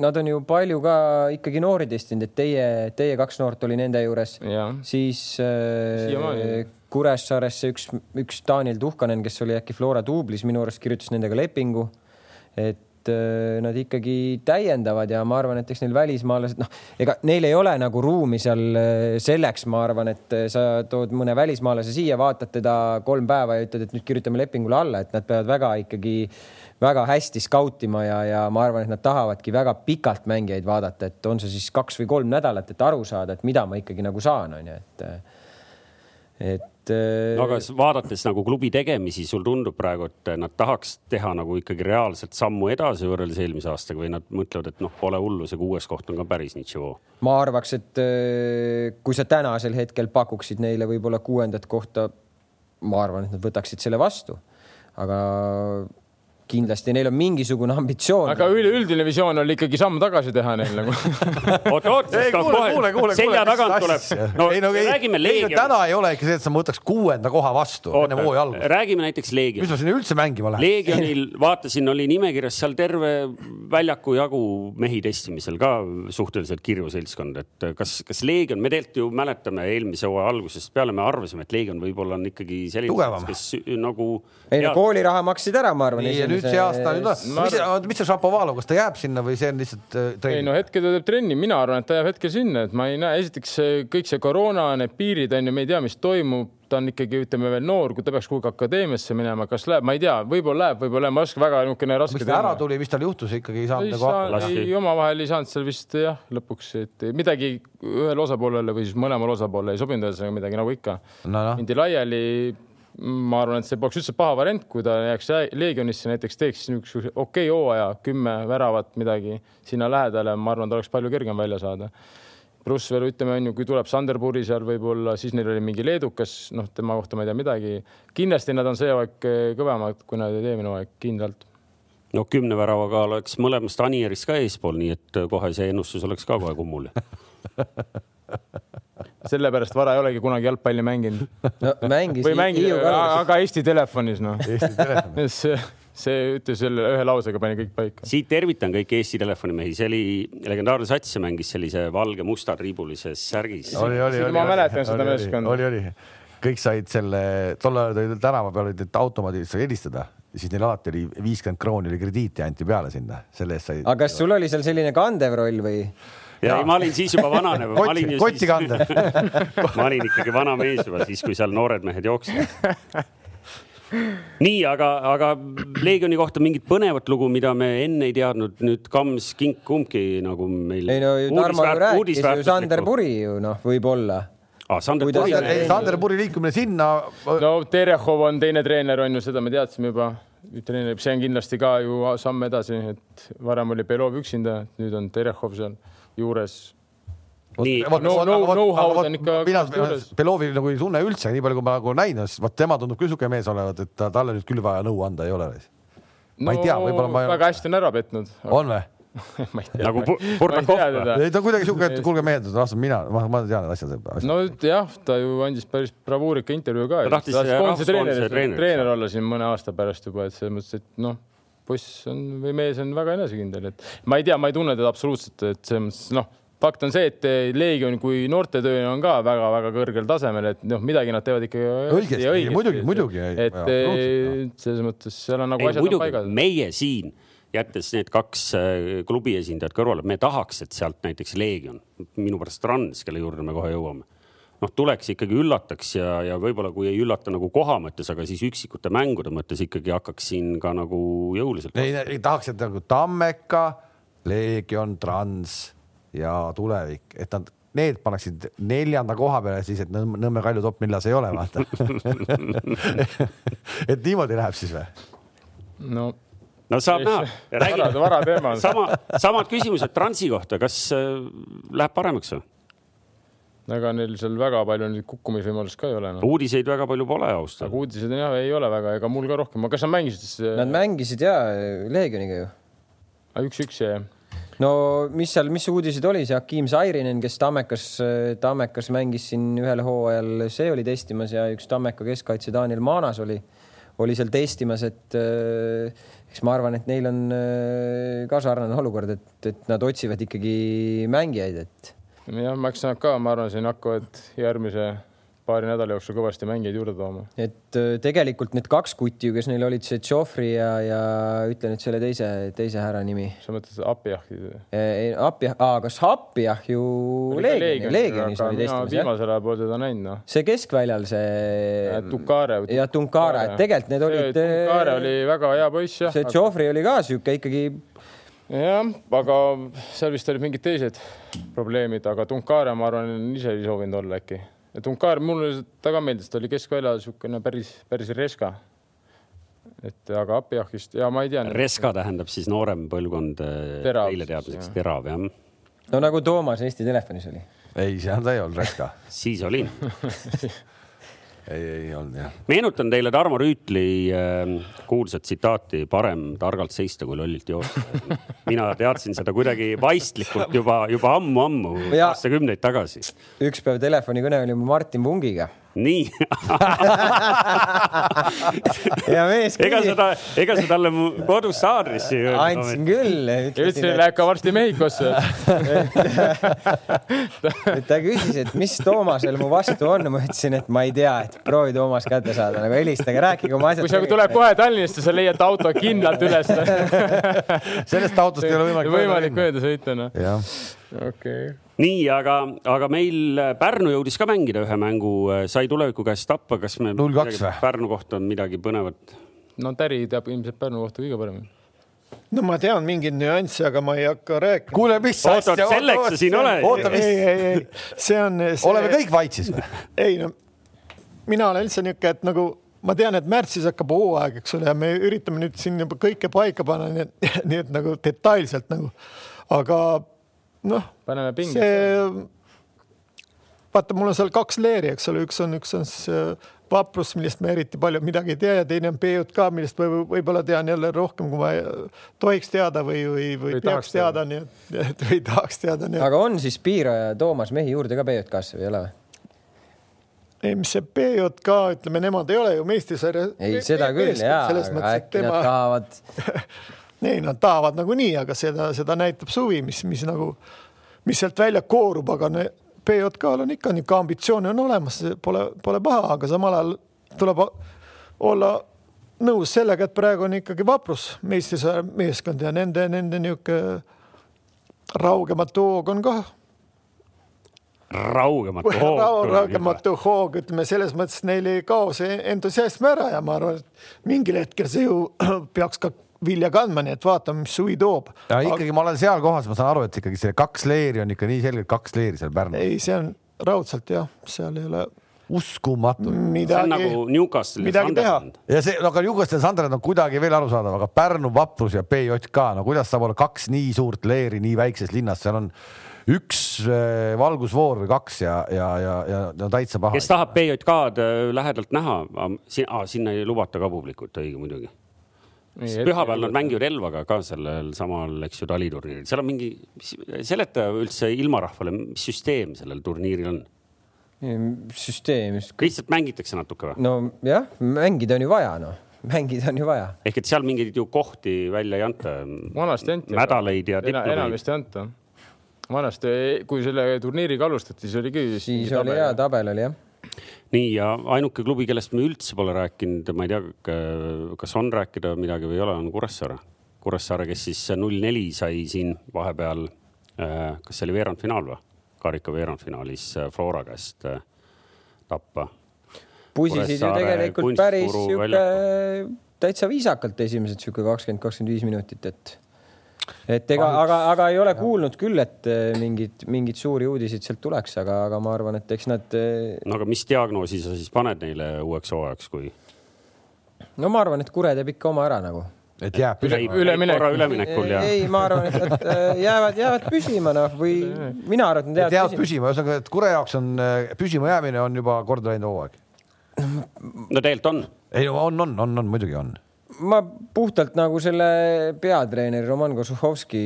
Speaker 4: nad on ju palju ka ikkagi noori testinud, et teie, teie kaks noort oli nende juures, siis äh, Kuressaaresse üks, üks Daniel Tuhkanen, kes oli äkki Flora duublis, minu arust kirjutas nendega lepingu. et et äh, nad ikkagi täiendavad ja ma arvan, et eks neil välismaalased, noh, ega neil ei ole nagu ruumi seal äh, selleks, ma arvan, et äh, sa tood mõne välismaalase siia, vaatad teda kolm päeva ja ütled, et nüüd kirjutame lepingule alla, et nad peavad väga ikkagi väga hästi skautima ja, ja ma arvan, et nad tahavadki väga pikalt mängijaid vaadata, et on see siis kaks või kolm nädalat, et aru saada, et mida ma ikkagi nagu saan, on ju, et
Speaker 2: et. No aga vaadates nagu klubi tegemisi, sul tundub praegu, et nad tahaks teha nagu ikkagi reaalselt sammu edasi võrreldes eelmise aastaga või nad mõtlevad, et noh, pole hullu, see kuues koht on ka päris nitšivoo?
Speaker 4: ma arvaks, et äh, kui sa tänasel hetkel pakuksid neile võib-olla kuuendat kohta, ma arvan, et nad võtaksid selle vastu. aga kindlasti neil on mingisugune ambitsioon.
Speaker 3: aga üleüldine visioon oli ikkagi samm tagasi teha neil nagu <laughs>
Speaker 2: oot, oot, selja tagant tuleb.
Speaker 1: no ei no ei, räägime Leegion. täna ei ole ikka see, et sa võtaks kuuenda koha vastu enne hooaja algust.
Speaker 2: räägime näiteks Leegion.
Speaker 1: mis ma sinna üldse mängima lähen?
Speaker 2: Leegionil vaatasin, oli nimekirjas seal terve väljaku jagu mehi testimisel ka suhteliselt kirju seltskond, et kas, kas Leegion, me tegelikult ju mäletame eelmise hooaja algusest peale me arvasime, et Leegion võib-olla on ikkagi selline, kes nagu.
Speaker 4: ei no kooliraha maksid ära, ma arvan
Speaker 1: nüüd see aasta nüüd on, mis, mis see Šapovalov, kas ta jääb sinna või see on lihtsalt äh,
Speaker 3: trenn? ei no hetkel ta teeb trenni, mina arvan, et ta jääb hetkel sinna, et ma ei näe, esiteks kõik see koroona, need piirid on ju, me ei tea, mis toimub ta on ikkagi, ütleme veel noor, kui ta peaks kuhugi akadeemiasse minema, kas läheb, ma ei tea, võib-olla läheb, võib-olla ma ei oska, väga niisugune raske.
Speaker 1: mis ta ära tuli, mis tal juhtus, ikkagi ei saanud nagu
Speaker 3: hakkama? ei, omavahel ei saanud seal vist jah, lõpuks, et midagi ühele osapoolele või siis mõlemale osapoolele ei sobinud, ühesõnaga midagi nagu ikka no,. mindi no. laiali ma arvan, et see poleks üldse paha variant, kui ta jääks Leegionisse näiteks, teeks niisuguse okei okay hooaja, kümme väravat, midagi sinna lähedale, ma arvan, ta oleks palju kergem välja saada. pluss veel ütleme, on ju, kui tuleb Sanderburi seal võib-olla, siis neil oli mingi leedukas, noh, tema kohta ma ei tea midagi. kindlasti nad on see hooaeg kõvemad, kui nad olid eelmine hooaeg, kindlalt
Speaker 2: no kümne väravaga oleks mõlemast Anierist ka eespool, nii et kohe see ennustus oleks ka kohe kummuli <laughs>
Speaker 3: sellepärast Vara ei olegi kunagi jalgpalli mänginud.
Speaker 4: no mängis.
Speaker 3: või mängis, aga Eesti telefonis noh. Eesti telefonis <laughs> see, see ütles selle ühe lausega pani kõik paika.
Speaker 2: siit tervitan kõiki Eesti telefonimehi, see oli legendaarne sats ja mängis sellise valge-musta triibulises särgis.
Speaker 1: oli, oli, oli.
Speaker 3: ma mäletan seda meeskonda.
Speaker 1: oli, oli, kõik said selle, tol ajal oli tänava peal olid need automaadid, sai helistada siis neil alati oli viiskümmend krooni oli krediiti anti peale sinna, selle eest sai.
Speaker 4: aga kas sul oli seal selline kandev roll või?
Speaker 2: Ja ei, ma olin siis juba vananev
Speaker 1: Kott, kotti kandev
Speaker 2: ma olin ikkagi vana mees juba siis, kui seal noored mehed jooksid nii, aga, aga Leegioni kohta mingit põnevat lugu, mida me enne ei teadnud, nüüd Kams, Kink, kumbki nagu meil.
Speaker 4: ei no Tarmo ju rääkis ju Sander Puri ju noh, võib-olla
Speaker 2: ah,. Sander Puri,
Speaker 1: Sander Puri liikumine sinna.
Speaker 3: no Terehov on teine treener, on ju, seda me teadsime juba. treener, see on kindlasti ka ju samm edasi, et varem oli Belov üksinda, nüüd on Terehov seal juures
Speaker 1: nii, no, no, know-how'd on ikka. mina Belovi nagu ei tunne üldse, nii palju kui ma nagu näinud, vot tema tundub küll siuke mees olevat, et talle nüüd küll vaja nõu anda ei ole. ma no, ei tea, võib-olla ma.
Speaker 3: väga hästi on ära petnud.
Speaker 1: on või? <laughs>
Speaker 3: ma ei tea.
Speaker 2: nagu Burdakov või?
Speaker 1: ei, ta kuidagi siuke, et kuulge mehed, laseme mina, ma, ma tean need asjad,
Speaker 3: no jah, ta ju andis päris bravuurika intervjuu ka.
Speaker 2: ta tahtis
Speaker 3: treener, treener olla siin mõne aasta pärast juba, et selles mõttes, et noh poiss on või mees on väga enesekindel, et ma ei tea, ma ei tunne teda absoluutselt, et selles mõttes noh, fakt on see, et Leegion kui noortetöö on ka väga-väga kõrgel tasemel, et noh, midagi nad teevad ikka
Speaker 1: õigesti, õigesti, muidugi, muidugi.
Speaker 3: et selles mõttes seal on nagu ei, asjad muidugi, on paigas.
Speaker 2: meie siin jättes need kaks äh, klubi esindajat kõrvale, me tahaks, et sealt näiteks Leegion, minu pärast Trans, kelle juurde me kohe jõuame, noh, tuleks ikkagi üllataks ja, ja võib-olla kui ei üllata nagu koha mõttes, aga siis üksikute mängude mõttes ikkagi hakkaks siin ka nagu jõuliselt.
Speaker 1: ei, ei tahaks, et nagu Tammeka, Leegion, Trans ja Tulevik, et nad need paneksid neljanda koha peale siis, et Nõmme, Nõmme Kalju top neljas ei ole, vaata <laughs> et niimoodi läheb siis või?
Speaker 3: no
Speaker 2: no saab näha.
Speaker 3: vara, vara teema on.
Speaker 2: sama, samad küsimused Transi kohta, kas äh, läheb paremaks või?
Speaker 3: Ega neil seal väga palju neid kukkumisvõimalust ka ei ole no..
Speaker 2: uudiseid väga palju pole ausalt.
Speaker 3: aga uudiseid jah, ei ole väga, ega mul ka rohkem, kas nad mängisid siis?
Speaker 4: Nad äh, mängisid ja Leegioniga ju.
Speaker 3: üks-üks jäi jah
Speaker 4: no mis seal, mis uudised oli, see Hakim Sairinen, kes Tammekas, Tammekas mängis siin ühel hooajal, see oli testimas ja üks Tammeka keskkaitse Daniel Maanas oli, oli seal testimas, et äh, eks ma arvan, et neil on äh, ka sarnane olukord, et, et nad otsivad ikkagi mängijaid, et.
Speaker 3: Jah, eks nad ka, ma arvan, siin hakkavad järgmise paari nädala jooksul kõvasti mängijaid juurde tooma.
Speaker 4: et äh, tegelikult need kaks kutti, kes neil olid, see Joffrey ja, ja ütle nüüd selle teise, teise härra nimi.
Speaker 3: sa mõtled Appiahi?
Speaker 4: Appiah, kas Appiah ju Leegioni, Leegionis oli testimas,
Speaker 3: jah? viimasel ajal pole teda näinud, noh.
Speaker 4: see keskväljal, see.
Speaker 3: Tukare.
Speaker 4: ja Tunkara, et tegelikult need olid.
Speaker 3: Tukare oli väga hea poiss, jah.
Speaker 4: see aga... Joffrey oli ka sihuke ikkagi
Speaker 3: jah, aga seal vist olid mingid teised probleemid, aga Tunkare, ma arvan, ise ei soovinud olla äkki et Unkar mulle ta ka meeldis, ta oli keskvälja niisugune päris, päris reska. et aga Appiahist ja ma ei tea.
Speaker 2: reska tähendab siis noorem põlvkond teile teadmiseks, terav jah?
Speaker 4: no nagu Toomas Eesti Telefonis oli.
Speaker 1: ei, seal ta ei olnud reska
Speaker 2: siis olin <laughs>
Speaker 1: ei, ei olnud jah.
Speaker 2: meenutan teile Tarmo Rüütli äh, kuulsat tsitaati, parem targalt seista kui lollilt joosta. <laughs> mina teadsin seda kuidagi vaistlikult juba, juba ammu-ammu, aastakümneid tagasi.
Speaker 4: üks päev telefonikõne oli Martin Pungiga
Speaker 2: nii <laughs>
Speaker 4: ja mees.
Speaker 2: ega sa ta, ega sa talle mu kodus aadressi ei
Speaker 4: öelnud? andsin küll.
Speaker 3: ütlesin, et läheb ka varsti Mehhikosse <laughs>
Speaker 4: ta küsis, et mis Toomasel mu vastu on, ma ütlesin, et ma ei tea, et proovi Toomas kätte saada, nagu helistage, rääkige oma asjad.
Speaker 3: kui see tuleb kohe Tallinnast ja sa leiad auto kindlalt üles <laughs>
Speaker 1: sellest autost ei ole võimalik.
Speaker 3: võimalik mööda sõita, noh. Okay
Speaker 2: nii, aga, aga meil Pärnu jõudis ka mängida ühe mängu, sai tuleviku käest tappa, kas me.
Speaker 1: null kaks või?
Speaker 2: Pärnu kohta on midagi põnevat?
Speaker 3: no Täri teab ilmselt Pärnu kohta kõige paremini
Speaker 5: no ma tean mingeid nüansse, aga ma ei hakka rääkima.
Speaker 1: kuule, mis
Speaker 2: asja. oota, selleks sa siin oled.
Speaker 5: oota, mis. ei, ei, ei, see on see....
Speaker 1: oleme kõik vait siis või?
Speaker 5: ei no, mina olen üldse niisugune, et nagu ma tean, et märtsis hakkab hooaeg, eks ole, ja me üritame nüüd siin juba kõike paika panna, nii et, <laughs> nii et nagu detailselt nagu, aga noh, see, vaata, mul on seal kaks leeri, eks ole, üks on, üks on siis vaprus, millest me eriti palju midagi ei tea ja teine on PJK, millest võib, võib-olla tean jälle rohkem, kui ma tohiks teada või, või, või, või peaks teada, nii et <laughs> või tahaks teada.
Speaker 4: aga on siis Piiro ja Toomas mehi juurde ka PJK-sse või ei ole või?
Speaker 5: ei, mis see PJK, ütleme, nemad ei ole ju meistrisarja.
Speaker 4: ei, seda küll jaa, aga äkki tema... nad tahavad <laughs>
Speaker 5: ei, nad tahavad nagunii, aga seda, seda näitab suvi, mis, mis nagu, mis sealt välja koorub, aga ne, PJK-l on ikka niisugune ambitsioon on olemas, pole, pole paha, aga samal ajal tuleb olla nõus sellega, et praegu on ikkagi vaprus meistrisaja meeskond ja nende, nende niisugune raugematu hoog on kah
Speaker 2: raugematu hoog
Speaker 5: Rau,. raugematu hoog, ütleme selles mõttes neil ei kao see entusiasm ära ja ma arvan, et mingil hetkel see ju <clears throat> peaks ka vilja kandma, nii et vaatame, mis suvi toob.
Speaker 1: ja ikkagi ma olen seal kohas, ma saan aru, et ikkagi see kaks leeri on ikka nii selgelt kaks leeri seal Pärnus.
Speaker 5: ei, see on raudselt jah, seal ei ole
Speaker 1: uskumatu.
Speaker 2: see on nagu Newcastle ja Sunderland.
Speaker 1: ja see, no aga Newcastle ja Sunderland on kuidagi veel arusaadav, aga Pärnu vaprus ja BJK, no kuidas saab olla kaks nii suurt leeri nii väikses linnas, seal on üks äh, valgusfoor või kaks ja, ja, ja, ja no täitsa paha.
Speaker 2: kes tahab BJK-d äh, lähedalt näha, sinna ei lubata ka publikut, õige muidugi pühapäeval nad mängivad Elvaga ka sellel samal, eks ju, taliturniiril, seal on mingi, seleta üldse ilmarahvale, mis süsteem sellel turniiril on?
Speaker 4: süsteem.
Speaker 2: lihtsalt mängitakse natuke või?
Speaker 4: nojah, mängida on ju vaja, noh. mängida on ju vaja.
Speaker 2: ehk et seal mingeid ju kohti välja ei anta.
Speaker 3: vanasti anti.
Speaker 2: Mädaleid ja diplomeid.
Speaker 3: enamasti ei anta. vanasti, kui selle turniiriga alustati, siis oli küll.
Speaker 4: siis oli hea tabel oli jah.
Speaker 2: Nii ja ainuke klubi, kellest me üldse pole rääkinud, ma ei tea, kas on rääkida midagi või ei ole, on Kuressaare. Kuressaare, kes siis null neli sai siin vahepeal, kas see oli veerandfinaal või? karika veerandfinaalis äh, Flora käest äh, tappa.
Speaker 4: pusisid ju tegelikult päris sihuke täitsa viisakalt esimesed sihuke kakskümmend, kakskümmend viis minutit, et et ega, aga, aga ei ole kuulnud küll, et eh, mingid, mingeid suuri uudiseid sealt tuleks, aga, aga ma arvan, et eks nad,
Speaker 2: no aga mis diagnoosi sa siis paned neile uueks hooajaks, kui?
Speaker 4: no ma arvan, et Kure teeb ikka oma ära nagu.
Speaker 1: et jääb püsima.
Speaker 3: Üleminek.
Speaker 2: korra üleminekul ja.
Speaker 4: ei, ma arvan, et nad eh, jäävad, jäävad püsima noh, või mina arvan, et nad
Speaker 1: jäävad
Speaker 4: jäävad püsima.
Speaker 1: ühesõnaga, et Kure jaoks on äh, püsima jäämine on juba korda läinud hooaeg.
Speaker 2: no tegelikult on.
Speaker 1: ei, on, on, on, on muidugi on.
Speaker 4: Ma puhtalt nagu selle peatreeneri Roman Kosuhovski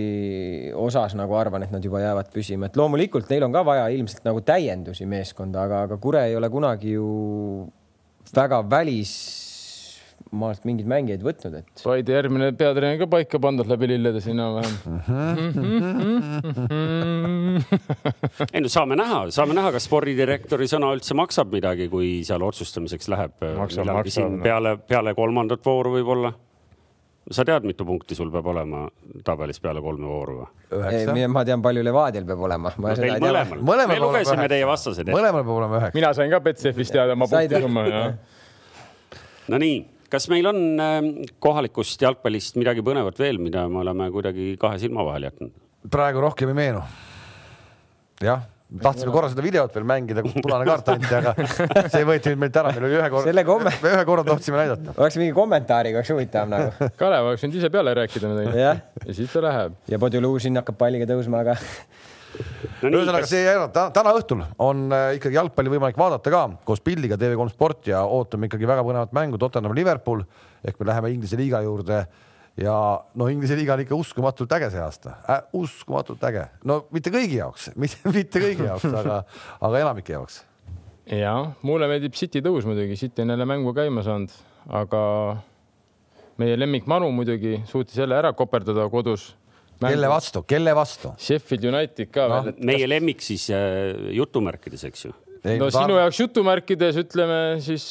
Speaker 4: osas nagu arvan, et nad juba jäävad püsima, et loomulikult neil on ka vaja ilmselt nagu täiendusi meeskonda, aga, aga Kure ei ole kunagi ju väga välismaalt mingeid mängijaid võtnud, et
Speaker 3: Paide järgmine peatreener ka paika pandud läbi lillede siin enam-vähem.
Speaker 2: ei no saame näha, saame näha, kas spordidirektori sõna üldse maksab midagi, kui seal otsustamiseks läheb.
Speaker 3: Noh.
Speaker 2: peale, peale kolmandat vooru võib-olla. sa tead, mitu punkti sul peab olema tabelis peale kolme vooru või?
Speaker 4: ma tean, palju Levadial peab olema.
Speaker 2: no mõlemal,
Speaker 1: Mõlemal
Speaker 2: me lugesime teie vastased
Speaker 1: mõlemal peab olema üheksa.
Speaker 3: mina sain ka Betsafist teada oma punktisumma
Speaker 2: Nonii, kas meil on äh, kohalikust jalgpallist midagi põnevat veel, mida me oleme kuidagi kahe silma vahele jätnud?
Speaker 1: praegu rohkem ei meenu. jah, tahtsime korra seda videot veel mängida, kus punane kaart anti, aga <laughs> see võeti nüüd meilt ära, meil oli ühe korra,
Speaker 4: Selle komme-
Speaker 1: me ühe korra tahtsime näidata.
Speaker 4: oleks mingi kommentaariga, oleks huvitav nagu.
Speaker 3: Kalev oleks võinud ise peale rääkida midagi.
Speaker 4: jah,
Speaker 3: ja siis ta läheb.
Speaker 4: ja Podolužin hakkab palliga tõusma, aga
Speaker 2: no
Speaker 1: ühesõnaga, see ei ära, täna õhtul on äh, ikkagi jalgpalli võimalik vaadata ka koos pildiga TV3 Sport ja ootame ikkagi väga põnevat mängu Tottenham Liverpool ehk me läheme Inglise liiga juurde ja no Inglise liiga on ikka uskumatult äge see aasta. Äh,, uskumatult äge, no mitte kõigi jaoks, <laughs> mitte, mitte kõigi jaoks, aga, aga enamike jaoks.
Speaker 3: ja mulle meeldib City tõus muidugi, City on jälle mängu käima saanud, aga meie lemmik Manu muidugi suutis jälle ära koperdada kodus.
Speaker 1: Kelle vastu, kelle vastu?
Speaker 3: Sheffield United ka
Speaker 1: No,
Speaker 2: meie lemmik siis äh, jutumärkides, eks ju?
Speaker 3: no sinu jaoks jutumärkides ütleme siis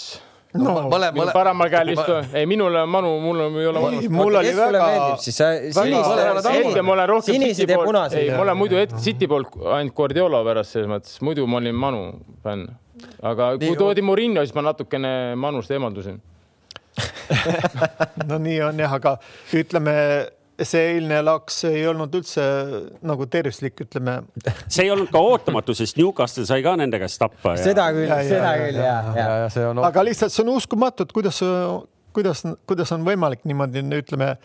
Speaker 1: no, mõle,
Speaker 3: minu
Speaker 1: mõle,
Speaker 3: paremal käel istuv, <laughs> ei minul on Manu, mul on, ei ole Manu.
Speaker 5: mul oli väga
Speaker 4: siis sa
Speaker 3: hetkel ma olen rohkem City poolt, ei, ma olen muidu et- City poolt ainult Guardiola pärast selles mõttes, muidu ma olin Manu fänn. aga kui
Speaker 1: Nii,
Speaker 3: toodi Murillo, siis ma natukene Manust eemaldusin. <laughs>
Speaker 5: no nii on jah, aga ütleme, see eilne laks ei olnud üldse nagu tervislik, ütleme. <laughs>
Speaker 2: see ei olnud ka ootamatu, sest Newcastle sai ka nende käest tappa ja
Speaker 4: seda küll seda küll ja,
Speaker 1: ja,
Speaker 4: ja.
Speaker 1: ja see on,
Speaker 5: aga lihtsalt see on uskumatu, et kuidas, kuidas, kuidas on võimalik niimoodi, ütleme,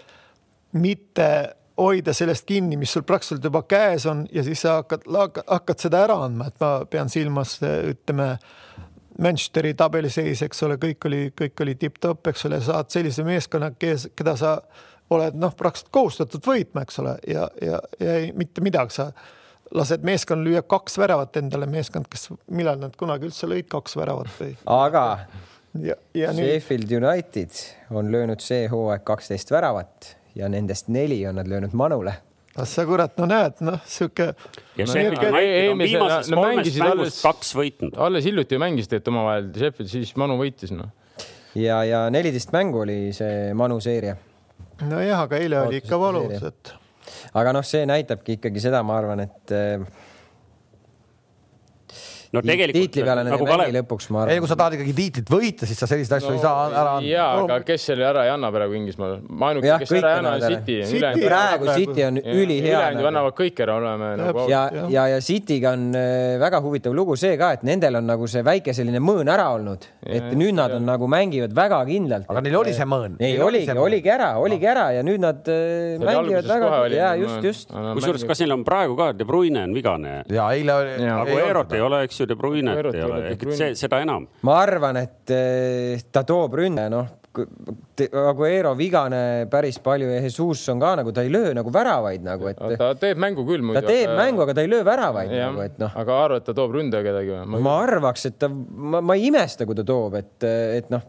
Speaker 5: mitte hoida sellest kinni, mis sul praktiliselt juba käes on ja siis sa hakkad, hakkad seda ära andma, et ma pean silmas, ütleme Manchesteri tabeliseis, eks ole, kõik oli, kõik oli tipp-topp, eks ole, saad sellise meeskonna, kes, keda sa oled noh, praktiliselt kohustatud võitma, eks ole, ja, ja, ja ei, mitte midagi, sa lased meeskonnal lüüa kaks väravat endale, meeskond, kes, millal nad kunagi üldse lõid kaks väravat või
Speaker 4: aga
Speaker 5: ja, ja nüüd
Speaker 4: Sheffield United on löönud see hooaeg kaksteist väravat ja nendest neli on nad löönud Manule.
Speaker 5: ah sa kurat, no näed, noh, sihuke
Speaker 2: kaks võitnud.
Speaker 3: alles hiljuti ju mängisid et omavahel Sheffield, siis Manu võitis noh.
Speaker 4: ja, ja neliteist mängu oli see Manu seeria.
Speaker 5: nojah, aga eile oli ikka valus, et
Speaker 4: aga noh, see näitabki ikkagi seda, ma arvan, et eh,
Speaker 2: no tegelikult
Speaker 4: tiitli peale nad
Speaker 2: nagu
Speaker 4: mängi
Speaker 2: Kalev,
Speaker 4: lõpuks, ma
Speaker 1: ei, kui
Speaker 4: arvan.
Speaker 1: sa tahad ikkagi tiitlit võita, siis sa selliseid asju ei saa ära anda.
Speaker 3: ja, aga kes selle ära ei anna praegu Inglismaal? ainuke, kes ära ei anna, on. City.
Speaker 5: City-
Speaker 4: praegu City on ülihea
Speaker 3: ülejäänud ju annavad kõik ära, oleme nagu
Speaker 4: ja ja, ja City'ga on eh, väga huvitav lugu see ka, et nendel on nagu see väike selline mõõn ära olnud, et nüüd nad on nagu mängivad väga kindlalt.
Speaker 1: aga neil oli see mõõn.
Speaker 4: ei, oligi, oligi ära, oligi ära ja nüüd nad
Speaker 3: oli
Speaker 4: mängivad väga ja just, just.
Speaker 2: kusjuures kas neil on praegu ka De Bruyne on vigane?
Speaker 1: ja eile oli.
Speaker 3: Jaa.
Speaker 2: Eerot ei ole, eks ju, De Bruyne't ei ole ehk et see, seda enam.
Speaker 4: ma arvan, et eh, ta toob ründe, noh, Aguero vigane päris palju ja Jesus on ka nagu, ta ei löö nagu väravaid nagu, et
Speaker 3: ta teeb mängu küll muidu.
Speaker 4: ta teeb mängu, aga ta ei löö väravaid nagu, et noh,
Speaker 3: aga arvad, et ta toob ründaja kedagi või?
Speaker 4: ma arvaks, et ta, ma, ma ei imesta, kui ta toob, et, et noh,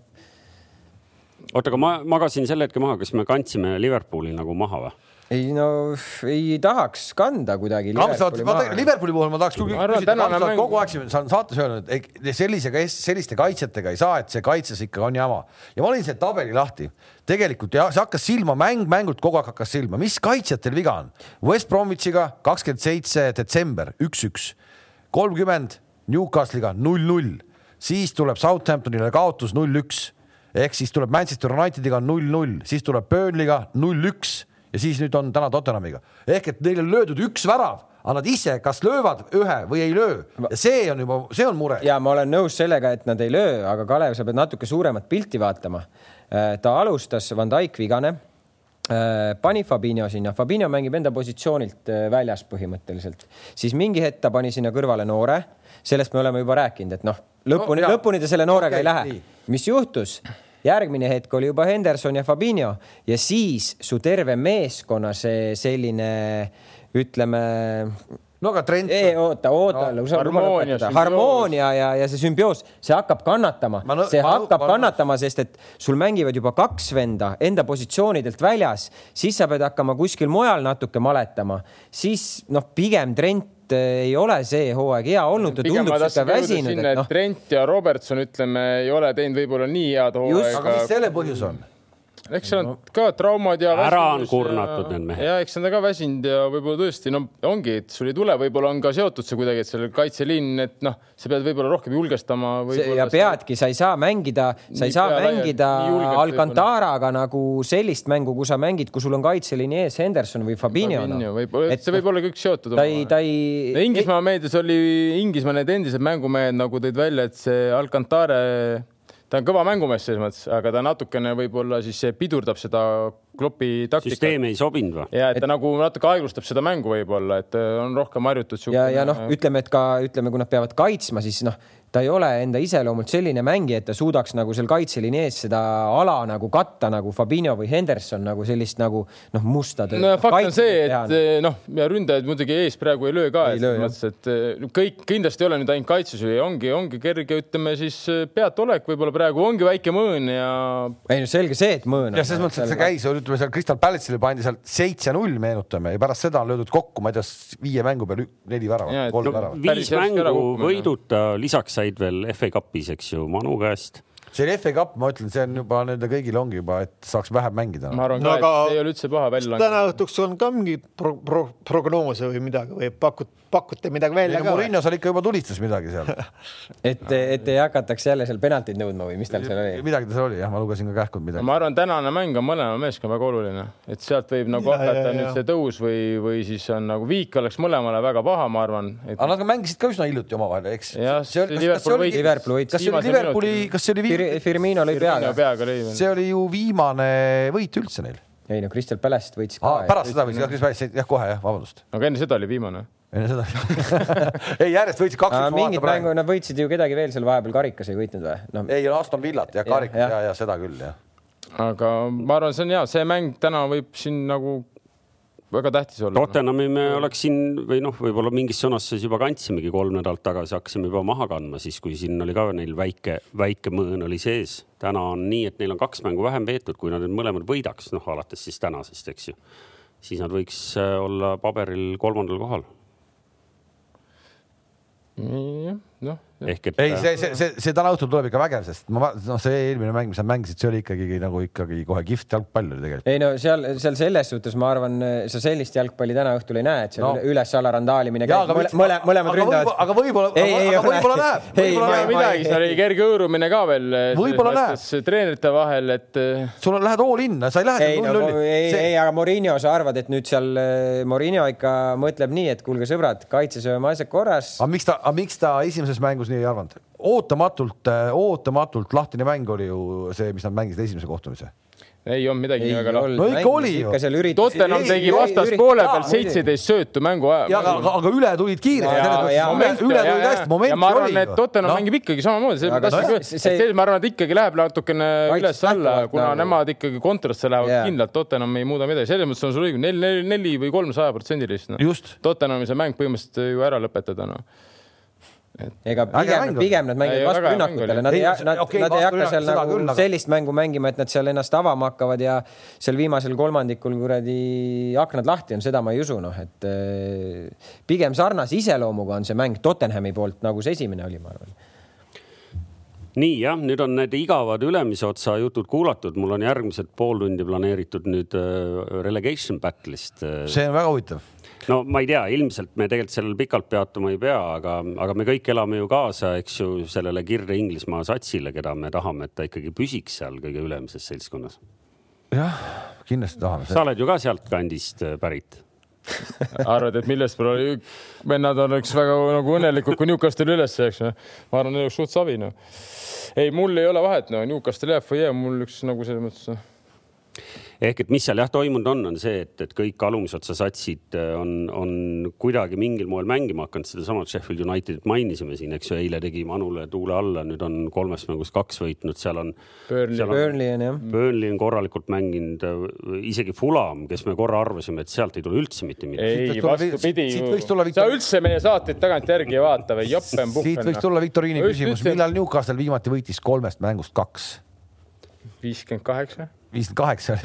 Speaker 2: oota, aga ma magasin sel hetkel maha, kas me kandsime Liverpooli nagu maha või?
Speaker 4: Ei no ei tahaks kanda kuidagi.
Speaker 1: Liverpooli, ma, Liverpooli puhul ma tahaks küll küsida,
Speaker 3: mäng-
Speaker 1: kogu aeg siin saan saates öelnud, et ei, sellise, selliste kaitsjatega ei saa, et see kaitses ikka on jama. Ja ma olin selle tabeli lahti. tegelikult ja see hakkas silma, mäng mängult kogu aeg hakkas silma, mis kaitsjatel viga on? West Bromwichiga kakskümmend seitse detsember üks-üks, kolmkümmend Newcastle'iga null-null, siis tuleb Southamptonile kaotus null-üks. Ehk siis tuleb Manchester Unitediga null-null, siis tuleb Burnley'ga null-üks ja siis nüüd on täna Tottenhamiga. Ehk et neil on löödud üks värav, aga nad ise kas löövad ühe või ei löö. Ja see on juba, see on mure.
Speaker 4: ja ma olen nõus sellega, et nad ei löö, aga Kalev, sa pead natuke suuremat pilti vaatama. ta alustas Van Dijk vigane, pani Fabinho sinna, Fabinho mängib enda positsioonilt äh, väljas põhimõtteliselt, siis mingi hetk ta pani sinna kõrvale noore, sellest me oleme juba rääkinud, et noh, lõpuni
Speaker 1: No
Speaker 4: lõpuni ta selle noorega okay, ei lähe. mis juhtus? Järgmine hetk oli juba Henderson ja Fabinho ja siis su terve meeskonna see selline ütleme
Speaker 1: no aga Trent.
Speaker 4: ei oota, oota
Speaker 1: No,
Speaker 3: harmoonia,
Speaker 4: harmoonia, ja, ja see sümbioos, see hakkab kannatama see
Speaker 1: ma
Speaker 4: hakkab
Speaker 1: ma-
Speaker 4: kannatama, sest et sul mängivad juba kaks venda enda positsioonidelt väljas, siis sa pead hakkama kuskil mujal natuke maletama, siis noh, pigem Trent eh, ei ole see hooaeg hea olnud, ta tundub
Speaker 3: jõuda
Speaker 4: väsinud, et
Speaker 3: et
Speaker 4: noh,
Speaker 3: Trent ja Robertson, ütleme, ei ole teinud võib-olla nii head
Speaker 1: aga mis
Speaker 3: hooaega.
Speaker 1: selle põhjus on?
Speaker 3: Eks seal on ka traumad ja.
Speaker 2: Ära on kurnatud need mehed.
Speaker 3: ja eks nad on ka väsinud ja võib-olla tõesti, no ongi, et sul ei tule, võib-olla on ka seotud see kuidagi, et seal kaitseliin, et noh, sa pead võib-olla rohkem julgestama.
Speaker 4: ja peadki, sa ei saa mängida, sa ei saa mängida Alcantaraga nagu sellist mängu, kus sa mängid, kui sul on kaitseliini ees Henderson või Fabinho.
Speaker 3: võib-olla, see võib olla kõik seotud.
Speaker 4: ta ei, ta ei.
Speaker 3: Inglismaa meedias oli, Inglismaa need endised mängumehed nagu tõid välja, et see Alcantara, ta on kõva mängumees selles mõttes, aga ta natukene võib-olla siis pidurdab seda klopi taktikat.
Speaker 2: süsteem ei sobinud või?
Speaker 3: ja et ta nagu natuke aeglustab seda mängu võib-olla, et äh, on rohkem harjutud.
Speaker 4: ja, ja noh, ütleme, et ka ütleme, kui nad peavad kaitsma, siis noh, ta ei ole enda iseloomult selline mängija, et ta suudaks nagu seal kaitseliini ees seda ala nagu katta nagu Fabinho või Henderson nagu sellist nagu noh, musta tööd.
Speaker 3: no fakt on see, et eh, noh, ja ründajad muidugi ees praegu ei löö ka, selles mõttes, et eh, kõik kindlasti ei ole nüüd ainult kaitses, ongi, ongi kerge, ütleme siis eh, peataolek võib-olla praegu ongi väike mõõn ja
Speaker 4: ei no selge see, et mõõn.
Speaker 1: jah, selles mõttes, et see käis, ütleme seal Crystal Palace'ile pandi sealt seitse-null, meenutame ja pärast seda on löödud kokku, ma ei tea, viie mängu peale neli väravat, kolm väravat.
Speaker 2: Viis mängu võiduta, lisaks said veel FA Cupis, eks ju, Manu käest.
Speaker 1: see oli FA Cup, ma ütlen, see on juba nende kõigil ongi juba, et saaks vähem mängida.
Speaker 3: ma arvan
Speaker 5: No
Speaker 3: ka,
Speaker 5: aga-
Speaker 3: et see ei ole üldse paha välja
Speaker 5: täna
Speaker 3: langenud.
Speaker 5: õhtuks on ka mingeid pro, pro, prognoose või midagi või pakut, pakute midagi välja ka?
Speaker 1: Murillo seal ikka juba tulistas midagi seal, <laughs>
Speaker 4: et, et ei hakataks jälle seal penaltid nõudma või mis tal seal oli?
Speaker 1: midagi ta seal oli jah, ma lugesin ka kähkult midagi.
Speaker 3: ma arvan, tänane mäng on mõlema meeskonna väga oluline, et sealt võib nagu
Speaker 5: Ja,
Speaker 3: hakata
Speaker 5: ja,
Speaker 3: nüüd
Speaker 5: ja.
Speaker 3: see tõus või, või siis on nagu viik oleks mõlemale väga paha, ma arvan.
Speaker 1: aga nad mängisid ka üsna hiljuti omavahel, eks?
Speaker 3: Jah,
Speaker 1: see oli, kas, see oli
Speaker 3: võitis.,
Speaker 4: Liverpool võitis
Speaker 1: kas see oli Liverpooli, kas see oli
Speaker 4: Fir Firmino lõi peaga.
Speaker 3: peaga
Speaker 1: see oli ju viimane võit üldse neil
Speaker 4: ei no Crystal Palace'it võitis ka
Speaker 1: ah,. pärast seda võis jah, Chris Palace, jah kohe jah, vabandust.
Speaker 3: aga enne seda oli viimane.
Speaker 1: Enne seda <laughs> ei järjest võitsid kaks-üks.
Speaker 4: mingit mängu, nad võitsid ju kedagi veel seal vahepeal karikas ei võitnud või? noh,
Speaker 1: ei, Aston Villat ja Karik
Speaker 4: jah.
Speaker 1: ja, ja seda küll jah.
Speaker 3: aga ma arvan, see on hea, see mäng täna võib siin nagu väga tähtis olla.
Speaker 2: Tottenhami me oleks siin või noh, võib-olla mingis sõnas siis juba kandsimegi kolm nädalat tagasi, hakkasime juba maha kandma, siis kui siin oli ka neil väike, väike mõõn oli sees. täna on nii, et neil on kaks mängu vähem peetud, kui nad nüüd mõlemad võidaks, noh alates siis tänasest, eks ju. siis nad võiks äh, olla paberil kolmandal kohal
Speaker 3: jah, noh,
Speaker 2: ehk et.
Speaker 1: ei, see, see, see, see täna õhtul tuleb ikka vägev, sest ma, noh, see eelmine mäng, mis nad mängisid, see oli ikkagi nagu ikkagi kohe kihvt jalgpall oli tegelikult.
Speaker 4: ei no seal, seal selles suhtes ma arvan, sa sellist jalgpalli täna õhtul ei näe, et seal
Speaker 1: No.
Speaker 4: üles-alla randaalimine käib mõle, mõlemad
Speaker 1: aga
Speaker 4: ründavad
Speaker 1: võib-. aga võib-olla- aga- võib-olla näeb,
Speaker 3: ei
Speaker 1: näeb.
Speaker 3: midagi, seal oli kerge hõõrumine ka veel.
Speaker 1: Võib-olla näeb.
Speaker 3: treenerite vahel, et eh,
Speaker 1: sul on, lähed all in, sa ei lähe
Speaker 4: ei no ei, ei, aga Morinho, sa arvad, et nüüd seal äh, Morinho ikka mõtleb nii, et kuulge sõbrad, kaitses oleme asjad korras.
Speaker 1: aga miks ta, aga miks ta esimeses mängus nii ei arvanud? ootamatult, ootamatult lahtine mäng oli ju see, mis nad mängisid esimese kohtumise.
Speaker 3: ei olnud midagi
Speaker 4: ei
Speaker 3: nii väga lahti.
Speaker 1: No ikka oli ju.
Speaker 3: Tottenham tegi vastaspoole peal
Speaker 4: jaa,
Speaker 3: seitseteist söötu mängu
Speaker 1: ja aga, aga, üle tulid kiiresti, üle tulid hästi, momenti
Speaker 3: ja ma arvan,
Speaker 1: oli
Speaker 3: et Tottenham
Speaker 1: Noh,
Speaker 3: mängib ikkagi samamoodi, see,
Speaker 4: Aga
Speaker 3: see,
Speaker 4: see-
Speaker 3: ma arvan, et ikkagi läheb natukene üles-alla, kuna
Speaker 4: nagu-
Speaker 3: nemad ikkagi kontrasse lähevad
Speaker 4: Jaa.
Speaker 3: kindlalt, Tottenham ei muuda midagi, selles mõttes on sul õigus, neli, neli, või kolm sajaprotsendilist no..
Speaker 1: just,
Speaker 3: Tottenhami see mäng põhimõtteliselt ju ära lõpetada, noh.
Speaker 4: Ega pigem pigem nad mängivad
Speaker 3: Ei,
Speaker 4: vastu rünnakutele, nad ei nad,
Speaker 1: okei,
Speaker 4: nad ei hakka seal nagu
Speaker 1: küll, aga-
Speaker 4: sellist mängu mängima, et nad seal ennast avama hakkavad ja seal viimasel kolmandikul kuradi aknad lahti on, seda ma ei usu, noh, et eh, pigem sarnase iseloomuga on see mäng Tottenhami poolt, nagu see esimene oli, ma arvan.
Speaker 2: nii jah, nüüd on need igavad ülemise otsa jutud kuulatud, mul on järgmised pool tundi planeeritud nüüd äh, relegation battle'ist.
Speaker 1: see on väga huvitav.
Speaker 2: No ma ei tea, ilmselt me tegelikult sellel pikalt peatuma ei pea, aga, aga me kõik elame ju kaasa, eks ju, sellele Kirde Inglismaa satsile, keda me tahame, et ta ikkagi püsiks seal kõige ülemises seltskonnas.
Speaker 1: jah, kindlasti tahame.
Speaker 2: sa oled ju ka sealtkandist äh, pärit. <laughs>
Speaker 3: arvad, et millest oli, vennad oleks väga nagu õnnelikud, kui Newcastle üles jääks, noh. ma arvan, neil oleks suht savi, noh. ei, mul ei ole vahet, no Newcastle jääb või ei jää, mul üks nagu selles mõttes noh.
Speaker 2: Ehk et mis seal jah toimunud on, on see, et, et kõik alumise otsa satsid äh, on, on kuidagi mingil moel mängima hakanud, sedasama Sheffield Unitedit mainisime siin, eks ju, eile tegi Manule tuule alla, nüüd on kolmest mängust kaks võitnud, seal on.
Speaker 3: Burnley.
Speaker 4: Burnley on jah.
Speaker 2: Burnley on korralikult mänginud, isegi Fulham, kes me korra arvasime, et sealt ei tule üldse mitte midagi.
Speaker 3: ei vastupidi sa üldse meie saateid tagantjärgi ei vaata või joppen
Speaker 1: siit võiks tulla Viktoriini küsimus, millal Newcastle viimati võitis kolmest mängust kaks?
Speaker 3: viiskümmend kaheksa.
Speaker 1: Viiskümmend kaheksa.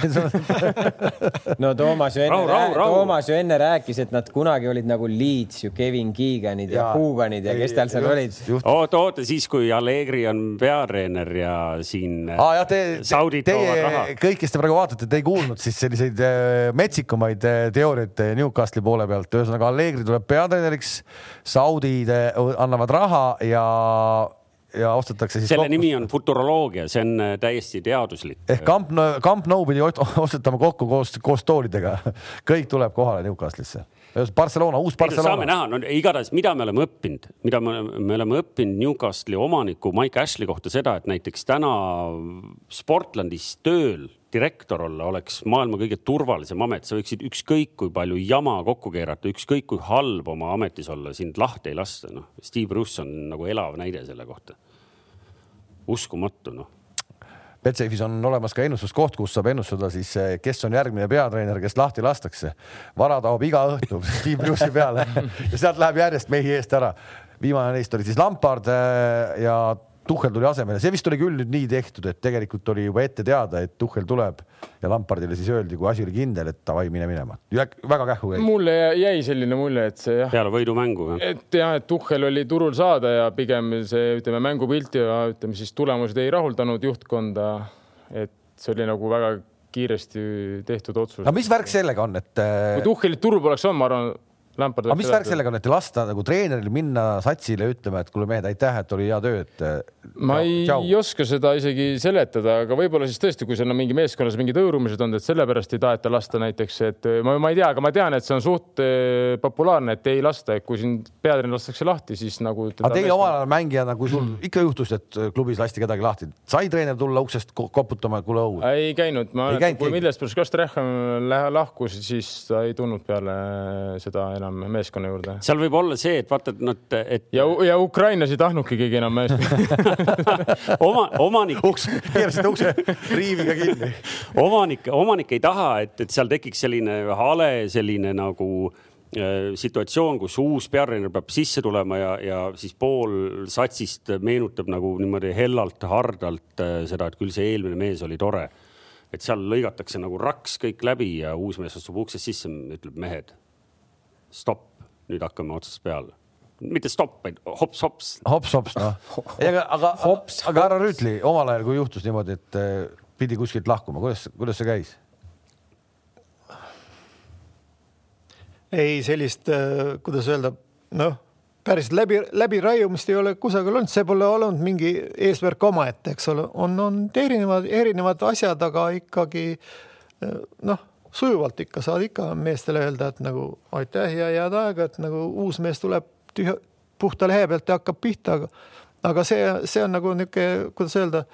Speaker 4: no Toomas ju enne. Toomas ju enne rääkis, et nad kunagi olid nagu Leeds ju Kevin Keeganid ja, ja Huganid ja kes tal seal olid.
Speaker 2: oota, oota siis, kui Allegri on peatreener ja siin
Speaker 1: aa jah, te,
Speaker 2: saudid toovad raha
Speaker 1: teie, kõik, kes te praegu vaatate, te ei kuulnud siis selliseid äh, metsikumaid äh, teooriaid äh, Newcastle'i poole pealt, ühesõnaga Allegri tuleb peatreeneriks, saudid äh, annavad raha ja, ja ostetakse siis
Speaker 2: selle
Speaker 1: kokku-
Speaker 2: nimi on futuroloogia, see on äh, täiesti teaduslik.
Speaker 1: ehk Camp Nou, Camp Nou pidi ost- <laughs> ostetama kokku koos, koos toolidega. <laughs> kõik tuleb kohale Newcastle'isse. Barcelona, uus
Speaker 2: no saame
Speaker 1: Barcelona.
Speaker 2: näha, no igatahes, mida me oleme õppinud, mida me oleme, me oleme õppinud Newcastle'i omaniku Mike Ashley kohta seda, et näiteks täna Sportlandis tööl direktor olla oleks maailma kõige turvalisem amet, sa võiksid ükskõik kui palju jama kokku keerata, ükskõik kui halb oma ametis olla, sind lahti ei lasta, noh. Steve Bruce on nagu elav näide selle kohta. uskumatu, noh.
Speaker 1: Betsafe'is on olemas ka ennustuskoht, kus saab ennustada siis, kes on järgmine peatreener, kes lahti lastakse. vara taob iga õhtu <laughs> Steve Bruce'i peale ja sealt läheb järjest mehi eest ära. viimane neist oli siis Lampard äh, ja Tuhhel tuli asemele, see vist oli küll nüüd nii tehtud, et tegelikult oli juba ette teada, et Tuhhel tuleb ja Lampardile siis öeldi, kui asi oli kindel, et davai, mine minema. väga kähku jäi.
Speaker 3: mulle jäi selline mulje, et see jah,
Speaker 2: peale võidumängu.
Speaker 3: et jah, et Tuhhel oli turul saada ja pigem see, ütleme mängupilt ja ütleme siis tulemused ei rahuldanud juhtkonda. et see oli nagu väga kiiresti tehtud otsus
Speaker 1: aga. mis värk sellega on, et
Speaker 3: kui Tuhhelit turul poleks olnud, ma arvan, Lampard.
Speaker 1: aga mis värk sellega on, et lasta nagu treeneril minna satsile ütlema, et kuule mehed, aitäh, et oli hea töö, et.
Speaker 3: ma ei Tšau. oska seda isegi seletada, aga võib-olla siis tõesti, kui seal on mingi meeskonnas mingid hõõrumised olnud, et sellepärast ei taheta lasta näiteks, et ma, ma ei tea, aga ma tean, et see on suht eh, populaarne, et ei lasta, et kui siin peatreener lastakse lahti, siis nagu.
Speaker 1: aga teie omal ajal mängijana, kui sul ikka juhtus, et klubis lasti kedagi lahti, sai treener tulla uksest ko- koputama, kuule õu?
Speaker 3: ei käinud, ma kui? Millesburg Kastrehhan lahkus, siis ta ei tulnud peale seda enam meeskonna juurde.
Speaker 2: seal võib olla see, et vaata, et nad, et
Speaker 3: ja, ja Ukrainas ei tahtnudki keegi enam meeskonda. <laughs>
Speaker 2: oma, omanik,
Speaker 1: uks, keerasid ukse riiviga kinni.
Speaker 2: omanik, omanik ei taha, et, et seal tekiks selline hale selline nagu äh, situatsioon, kus uus peatreener peab sisse tulema ja, ja siis pool satsist meenutab nagu niimoodi hellalt, hardalt äh, seda, et küll see eelmine mees oli tore. et seal lõigatakse nagu raks kõik läbi ja uus mees astub uksest sisse, ütleb mehed, stopp, nüüd hakkame otsast peale. mitte stopp, vaid hops-hops.
Speaker 1: hops-hops, noh. aga, aga, aga härra Rüütli omal ajal, kui juhtus niimoodi, et eh, pidi kuskilt lahkuma, kuidas, kuidas see käis?
Speaker 5: ei sellist, kuidas öelda, noh, päris läbi, läbiraiumist ei ole kusagil olnud, see pole olnud mingi eesmärk omaette, eks ole, on, on erinevad, erinevad asjad, aga ikkagi eh, noh, sujuvalt ikka saad ikka meestele öelda, et nagu aitäh ja head aega, et nagu uus mees tuleb tühja, puhta lehe pealt ja hakkab pihta, aga aga see, see on nagu niisugune, kuidas öelda,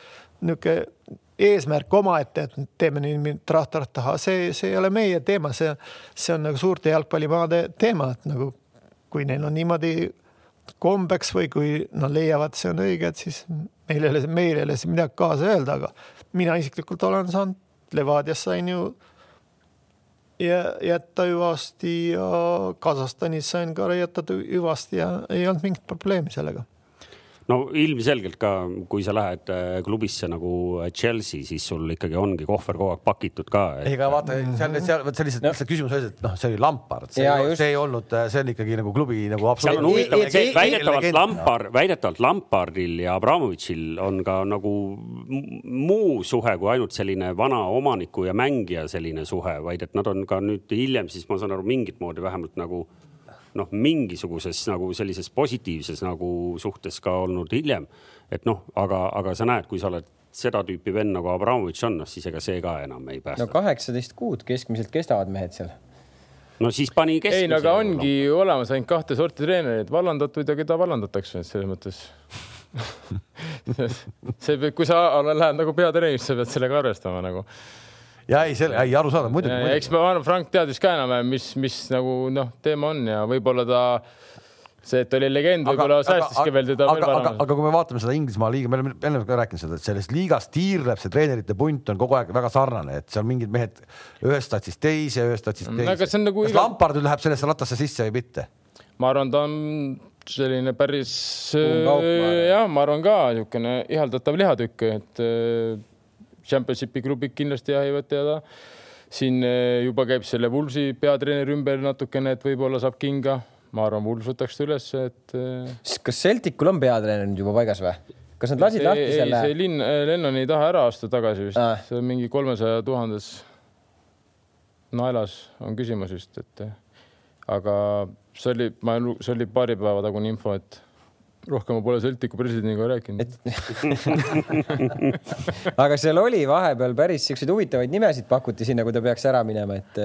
Speaker 5: niisugune eesmärk omaette, et teeme nii trahtarah taha, see, see ei ole meie teema, see, see on nagu suurte jalgpallimaade teema, et nagu kui neil on niimoodi kombeks või kui nad leiavad, see on õige, et siis meil ei ole, meil ei ole siin midagi kaasa öelda, aga mina isiklikult olen saanud, Levadias sain ju jätta hüvasti ja Kasahstanis sain ka jätta hüvasti ja ei olnud mingit probleemi sellega
Speaker 2: no ilmselgelt ka, kui sa lähed äh, klubisse nagu äh, Chelsea, siis sul ikkagi ongi kohver kogu aeg pakitud ka
Speaker 1: et.... ei, aga vaata seal, seal, vot see lihtsalt no., lihtsalt küsimus oli, et noh, see oli Lampard, see, ja, see ei olnud, äh, see on ikkagi nagu klubi nagu
Speaker 2: absoluutselt. seal on huvitav, et väidetavalt Lampard, väidetavalt Lampardil ja Abramovitšil on ka nagu muu suhe kui ainult selline vana omaniku ja mängija selline suhe, vaid et nad on ka nüüd hiljem siis ma saan aru mingit moodi vähemalt nagu noh, mingisuguses nagu sellises positiivses nagu suhtes ka olnud hiljem. et noh, aga, aga sa näed, kui sa oled seda tüüpi vend nagu Abramovitš on, noh siis ega see ka enam ei päästa.
Speaker 4: no kaheksateist kuud keskmiselt kestavad mehed seal.
Speaker 2: no siis pani keskmise.
Speaker 3: ei, no aga ongi no. olemas ainult kahte sorti treenereid, vallandatud ja keda vallandatakse, et selles mõttes <laughs> <laughs> see, kui sa lähed nagu peatreenerisse, pead sellega arvestama nagu
Speaker 1: ja ei, selle, ei arusaadav muidugi,
Speaker 3: eks ma arvan, Frank teadis ka enam-vähem, mis, mis nagu noh, teema on ja võib-olla ta see, et oli legend, võib-olla säästiski veel teda
Speaker 1: aga, aga, aga kui me vaatame seda Inglismaa liiga, me oleme enne ka rääkinud seda, et selles liigas tiirleb see treenerite punt on kogu aeg väga sarnane, et seal mingid mehed ühest statsist teise, ühest statsist mm, teise. Nagu kas iga... Lampard läheb sellesse ratasse sisse või mitte?
Speaker 3: ma arvan, ta on selline päris, jah, ma arvan ka niisugune ihaldatav lihatükk, et Championshipi klubid kindlasti jahivad teda. siin eh, juba käib selle Woolsi peatreeneri ümber natukene, et võib-olla saab kinga. ma arvan, Wools võtaks ta üles, et. Eh,
Speaker 4: kas Celticul on peatreener nüüd juba paigas või? kas nad lasid lahti selle?
Speaker 3: see linn, eh, Lennon ei taha ära astuda tagasi vist ah., see on mingi kolmesaja tuhandes naelas on küsimus vist, et aga see oli, ma, see oli paari päeva tagune info, et rohkem ma pole Celticu presidendiga rääkinud et... <laughs>
Speaker 4: aga seal oli vahepeal päris siukseid huvitavaid nimesid pakuti sinna, kui ta peaks ära minema, et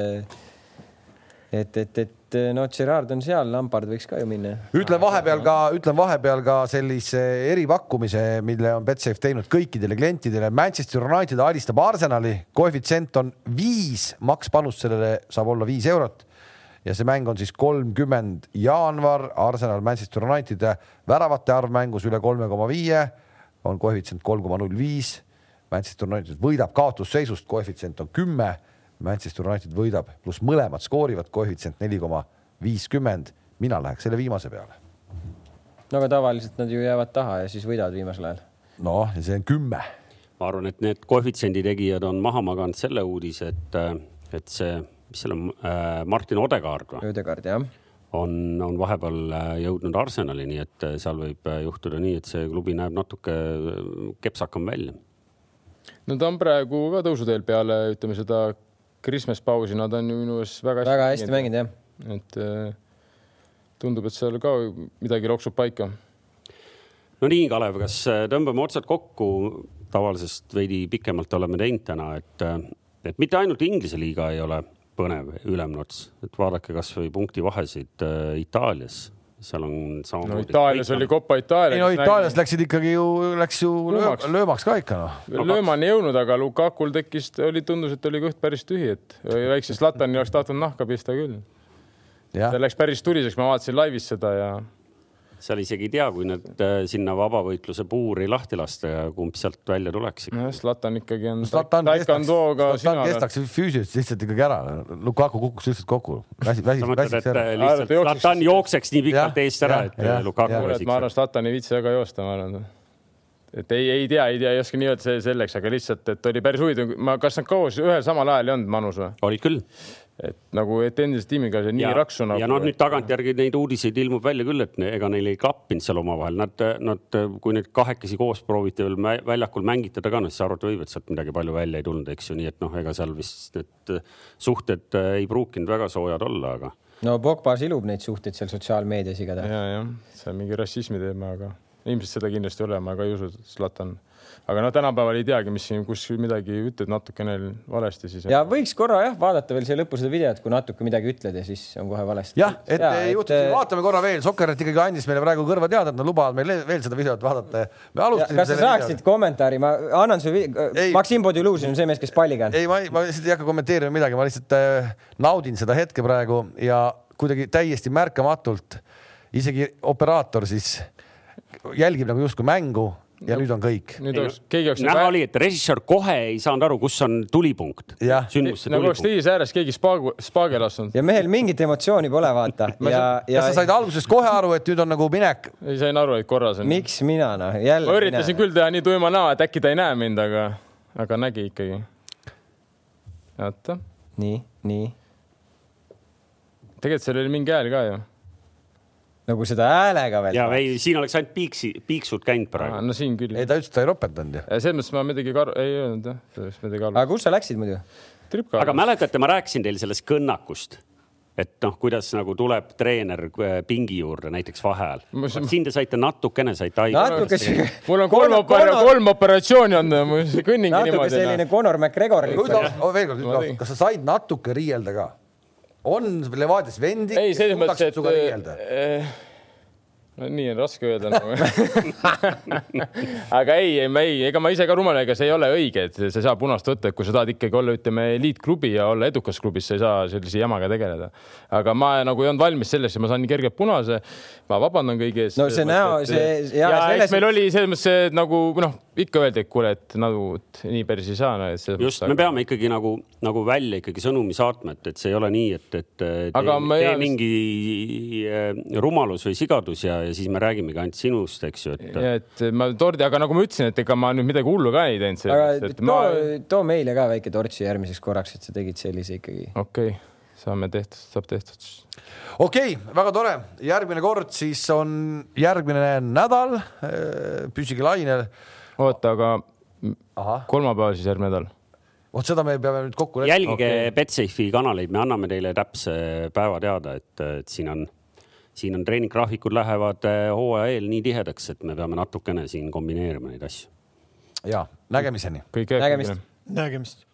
Speaker 4: et, et, et no Gerard on seal, Lampard võiks ka ju minna.
Speaker 1: ütlen vahepeal ka, ütlen vahepeal ka sellise eripakkumise, mille on Betsafe teinud kõikidele klientidele. Manchester United alistab Arsenali, koefitsient on viis, makspanus sellele saab olla viis eurot ja see mäng on siis kolmkümmend jaanuar, Arsenal, Manchester United, väravate arv mängus üle kolme koma viie, on koefitsient kolm koma null viis. Manchester United võidab kaotusseisust, koefitsient on kümme. Manchester United võidab, pluss mõlemad skoorivad, koefitsient neli koma viiskümmend. mina läheks selle viimase peale.
Speaker 4: no aga tavaliselt nad ju jäävad taha ja siis võidavad viimasel ajal.
Speaker 1: noh, ja see on kümme.
Speaker 2: ma arvan, et need koefitsiendi tegijad on maha maganud selle uudise, et, et see mis seal on äh,, Martin Odegaard või?
Speaker 4: Odegaard, jah.
Speaker 2: on, on vahepeal äh, jõudnud Arsenali, nii et äh, seal võib äh, juhtuda nii, et see klubi näeb natuke kepsakam välja.
Speaker 3: no ta on praegu ka tõusuteel peale, ütleme seda Christmas pausi, nad on ju minu arust väga
Speaker 4: hästi, väga hästi mänginud, jah.
Speaker 3: et tundub, et seal ka midagi loksub paika.
Speaker 2: no nii, Kalev, kas tõmbame otsad kokku? tavalisest veidi pikemalt oleme teinud täna, et, et mitte ainult Inglise liiga ei ole põnev ülemnots, et vaadake kasvõi punktivahesid äh, Itaalias seal on
Speaker 3: samamoodi. no Itaalias oli Coppa Itaalia.
Speaker 1: ei no Itaalias läksid ikkagi ju, läks ju löömaks, löömaks ka ikka noh.
Speaker 3: löömani ei jõudnud, aga Lukakul tekkis, oli, tundus, et oli kõht päris tühi, et väikse Zlatani oleks tahtnud nahka pista küll. see läks päris tuliseks, ma vaatasin laivis seda ja
Speaker 2: seal isegi ei tea, kui nad äh, sinna vabavõitluse puuri lahti lasta ja kumb sealt välja tuleks.
Speaker 3: nojah, Zlatan ikkagi on.
Speaker 1: Zlatan kestaks füüsiliselt lihtsalt ikkagi ära. Lukaku kukkus lihtsalt kokku.
Speaker 2: Äh, lihtsalt Zlatan jookseks nii pikalt eest ära, et ja, Lukaku
Speaker 3: ma arvan, Zlatan ei viitsi väga joosta, ma arvan et ei, ei tea, ei tea, ei oska nii öelda, selleks, aga lihtsalt, et oli päris huvitav. ma, kas nad koos ühel samal ajal ei olnud Manus või?
Speaker 2: olid küll
Speaker 3: et nagu, et endise tiimiga see nii ja, raksu nagu.
Speaker 2: ja noh, nüüd tagantjärgi neid uudiseid ilmub välja küll, et ega neil ei klappinud seal omavahel, nad, nad, kui neid kahekesi koos prooviti veel väljakul mängitada ka, noh siis arvati võib, et sealt midagi palju välja ei tulnud, eks ju, nii et noh, ega seal vist need suhted äh, ei pruukinud väga soojad olla, aga.
Speaker 4: no Pogba silub neid suhteid seal sotsiaalmeedias igatahes.
Speaker 3: ja, jah, see on mingi rassismi teema, aga ilmselt seda kindlasti ei ole, ma ka ei usu, et Zlatan aga noh, tänapäeval ei teagi, mis siin, kus midagi ütled natukene valesti, siis.
Speaker 4: ja võiks korra jah vaadata veel siia lõppu seda videot, kui natuke midagi ütled ja siis on kohe valesti.
Speaker 1: jah, et ei juhtu, vaatame korra veel, Sokkernet ikkagi andis meile praegu kõrva teada, et nad lubavad meil veel seda videot vaadata. me alustasime.
Speaker 4: kas sa saaksid videot. kommentaari, ma annan sulle, Maksim Podiluzin on see mees, kes palliga on.
Speaker 1: ei, ma, ma lihtsalt ei hakka kommenteerima midagi, ma lihtsalt äh, naudin seda hetke praegu ja kuidagi täiesti märkamatult isegi operaator siis jälgib nagu justkui mängu ja nüüd on kõik.
Speaker 3: nüüd oleks, keegi oleks
Speaker 2: näha oli, et režissöör kohe ei saanud aru, kus on tulipunkt.
Speaker 1: Jah.
Speaker 2: sündmuste
Speaker 3: nagu oleks
Speaker 2: tulipunkt.
Speaker 3: teise ääres keegi spaagu, spaagi lasknud.
Speaker 4: ja mehel mingit emotsiooni pole, vaata. ja, ja
Speaker 1: kas sa said algusest kohe aru, et nüüd on nagu minek?
Speaker 3: ei sain aru, et korras on.
Speaker 4: miks mina noh, jälle.
Speaker 3: ma üritasin küll teha nii tuima näo, et äkki ta ei näe mind, aga, aga nägi ikkagi. vaata,
Speaker 4: nii, nii
Speaker 3: tegelikult seal oli mingi hääl ka ju.
Speaker 4: Nagu seda häälega veel.
Speaker 2: ja ei, siin oleks ainult piiksi, piiksud käinud praegu.
Speaker 3: no siin küll.
Speaker 1: ei, ta ütles, et ta ei ropendanud ju.
Speaker 3: selles mõttes ma midagi kar-, ei öelnud jah, sellest midagi halba.
Speaker 4: aga kus sa läksid muidu?
Speaker 2: aga. mäletate, ma rääkisin teile sellest kõnnakust, et noh, kuidas nagu tuleb treener äh, pingi juurde näiteks vaheajal
Speaker 3: Ma-.
Speaker 2: siin te saite natukene saite
Speaker 4: natuke
Speaker 2: haigeks.
Speaker 3: mul on kolm opera-, kolm operatsiooni olnud ja ma kõnningi
Speaker 4: natuke
Speaker 3: niimoodi. noh.
Speaker 4: selline Conor
Speaker 1: aus- oh, veel kord, kas sa said natuke riielda ka? On Levadias vendi,
Speaker 3: ei, selles mõttes, et no nii on raske öelda nagu. <laughs> aga ei, ei, ei, ega ma ise ka rumal, ega see ei ole õige, et sa ei saa punast võtta, et kui sa tahad ikkagi olla, ütleme, eliitklubi ja olla edukas klubis, sa ei saa sellise jamaga tegeleda. aga ma nagu ei olnud valmis sellesse, ma saan nii kergelt punase. ma vabandan kõigi ees.
Speaker 4: No see näo- see-
Speaker 3: ja,
Speaker 4: ja
Speaker 3: ja
Speaker 4: selles-
Speaker 3: eks meil oli selles mõttes nagu noh, ikka öeldi, et kuule, et nagu et nii päris ei saa no,.
Speaker 2: just, me peame ikkagi nagu, nagu välja ikkagi sõnumi saatma, et, et see ei ole nii, et, et tee,
Speaker 3: Aga ma
Speaker 2: tee
Speaker 3: ei-
Speaker 2: mingi äh, rumalus või sigadus ja, ja siis me räägimegi ainult sinust, eks ju, et
Speaker 3: ja et ma tordi, aga nagu ma ütlesin, et ega ma nüüd midagi hullu ka ei teinud
Speaker 4: aga
Speaker 3: sellest, et
Speaker 4: too
Speaker 3: ma,
Speaker 4: too meile ka väike tortsi järgmiseks korraks, et sa tegid sellise ikkagi.
Speaker 3: okei okay,, saame tehtud, saab tehtud.
Speaker 1: okei okay,, väga tore, järgmine kord siis on järgmine nädal. püsige lainel.
Speaker 3: oota, aga
Speaker 1: ahah,
Speaker 3: kolmapäeval siis järgmine nädal.
Speaker 1: vot seda me peame nüüd kokku leppima.
Speaker 2: jälgige okay. Betsafe'i kanaleid, me anname teile täpse päeva teada, et, et siin on, siin on treeninggraafikud lähevad äh, hooaja eel nii tihedaks, et me peame natukene siin kombineerima neid asju.
Speaker 1: ja nägemiseni.
Speaker 4: Nägemist..
Speaker 5: nägemist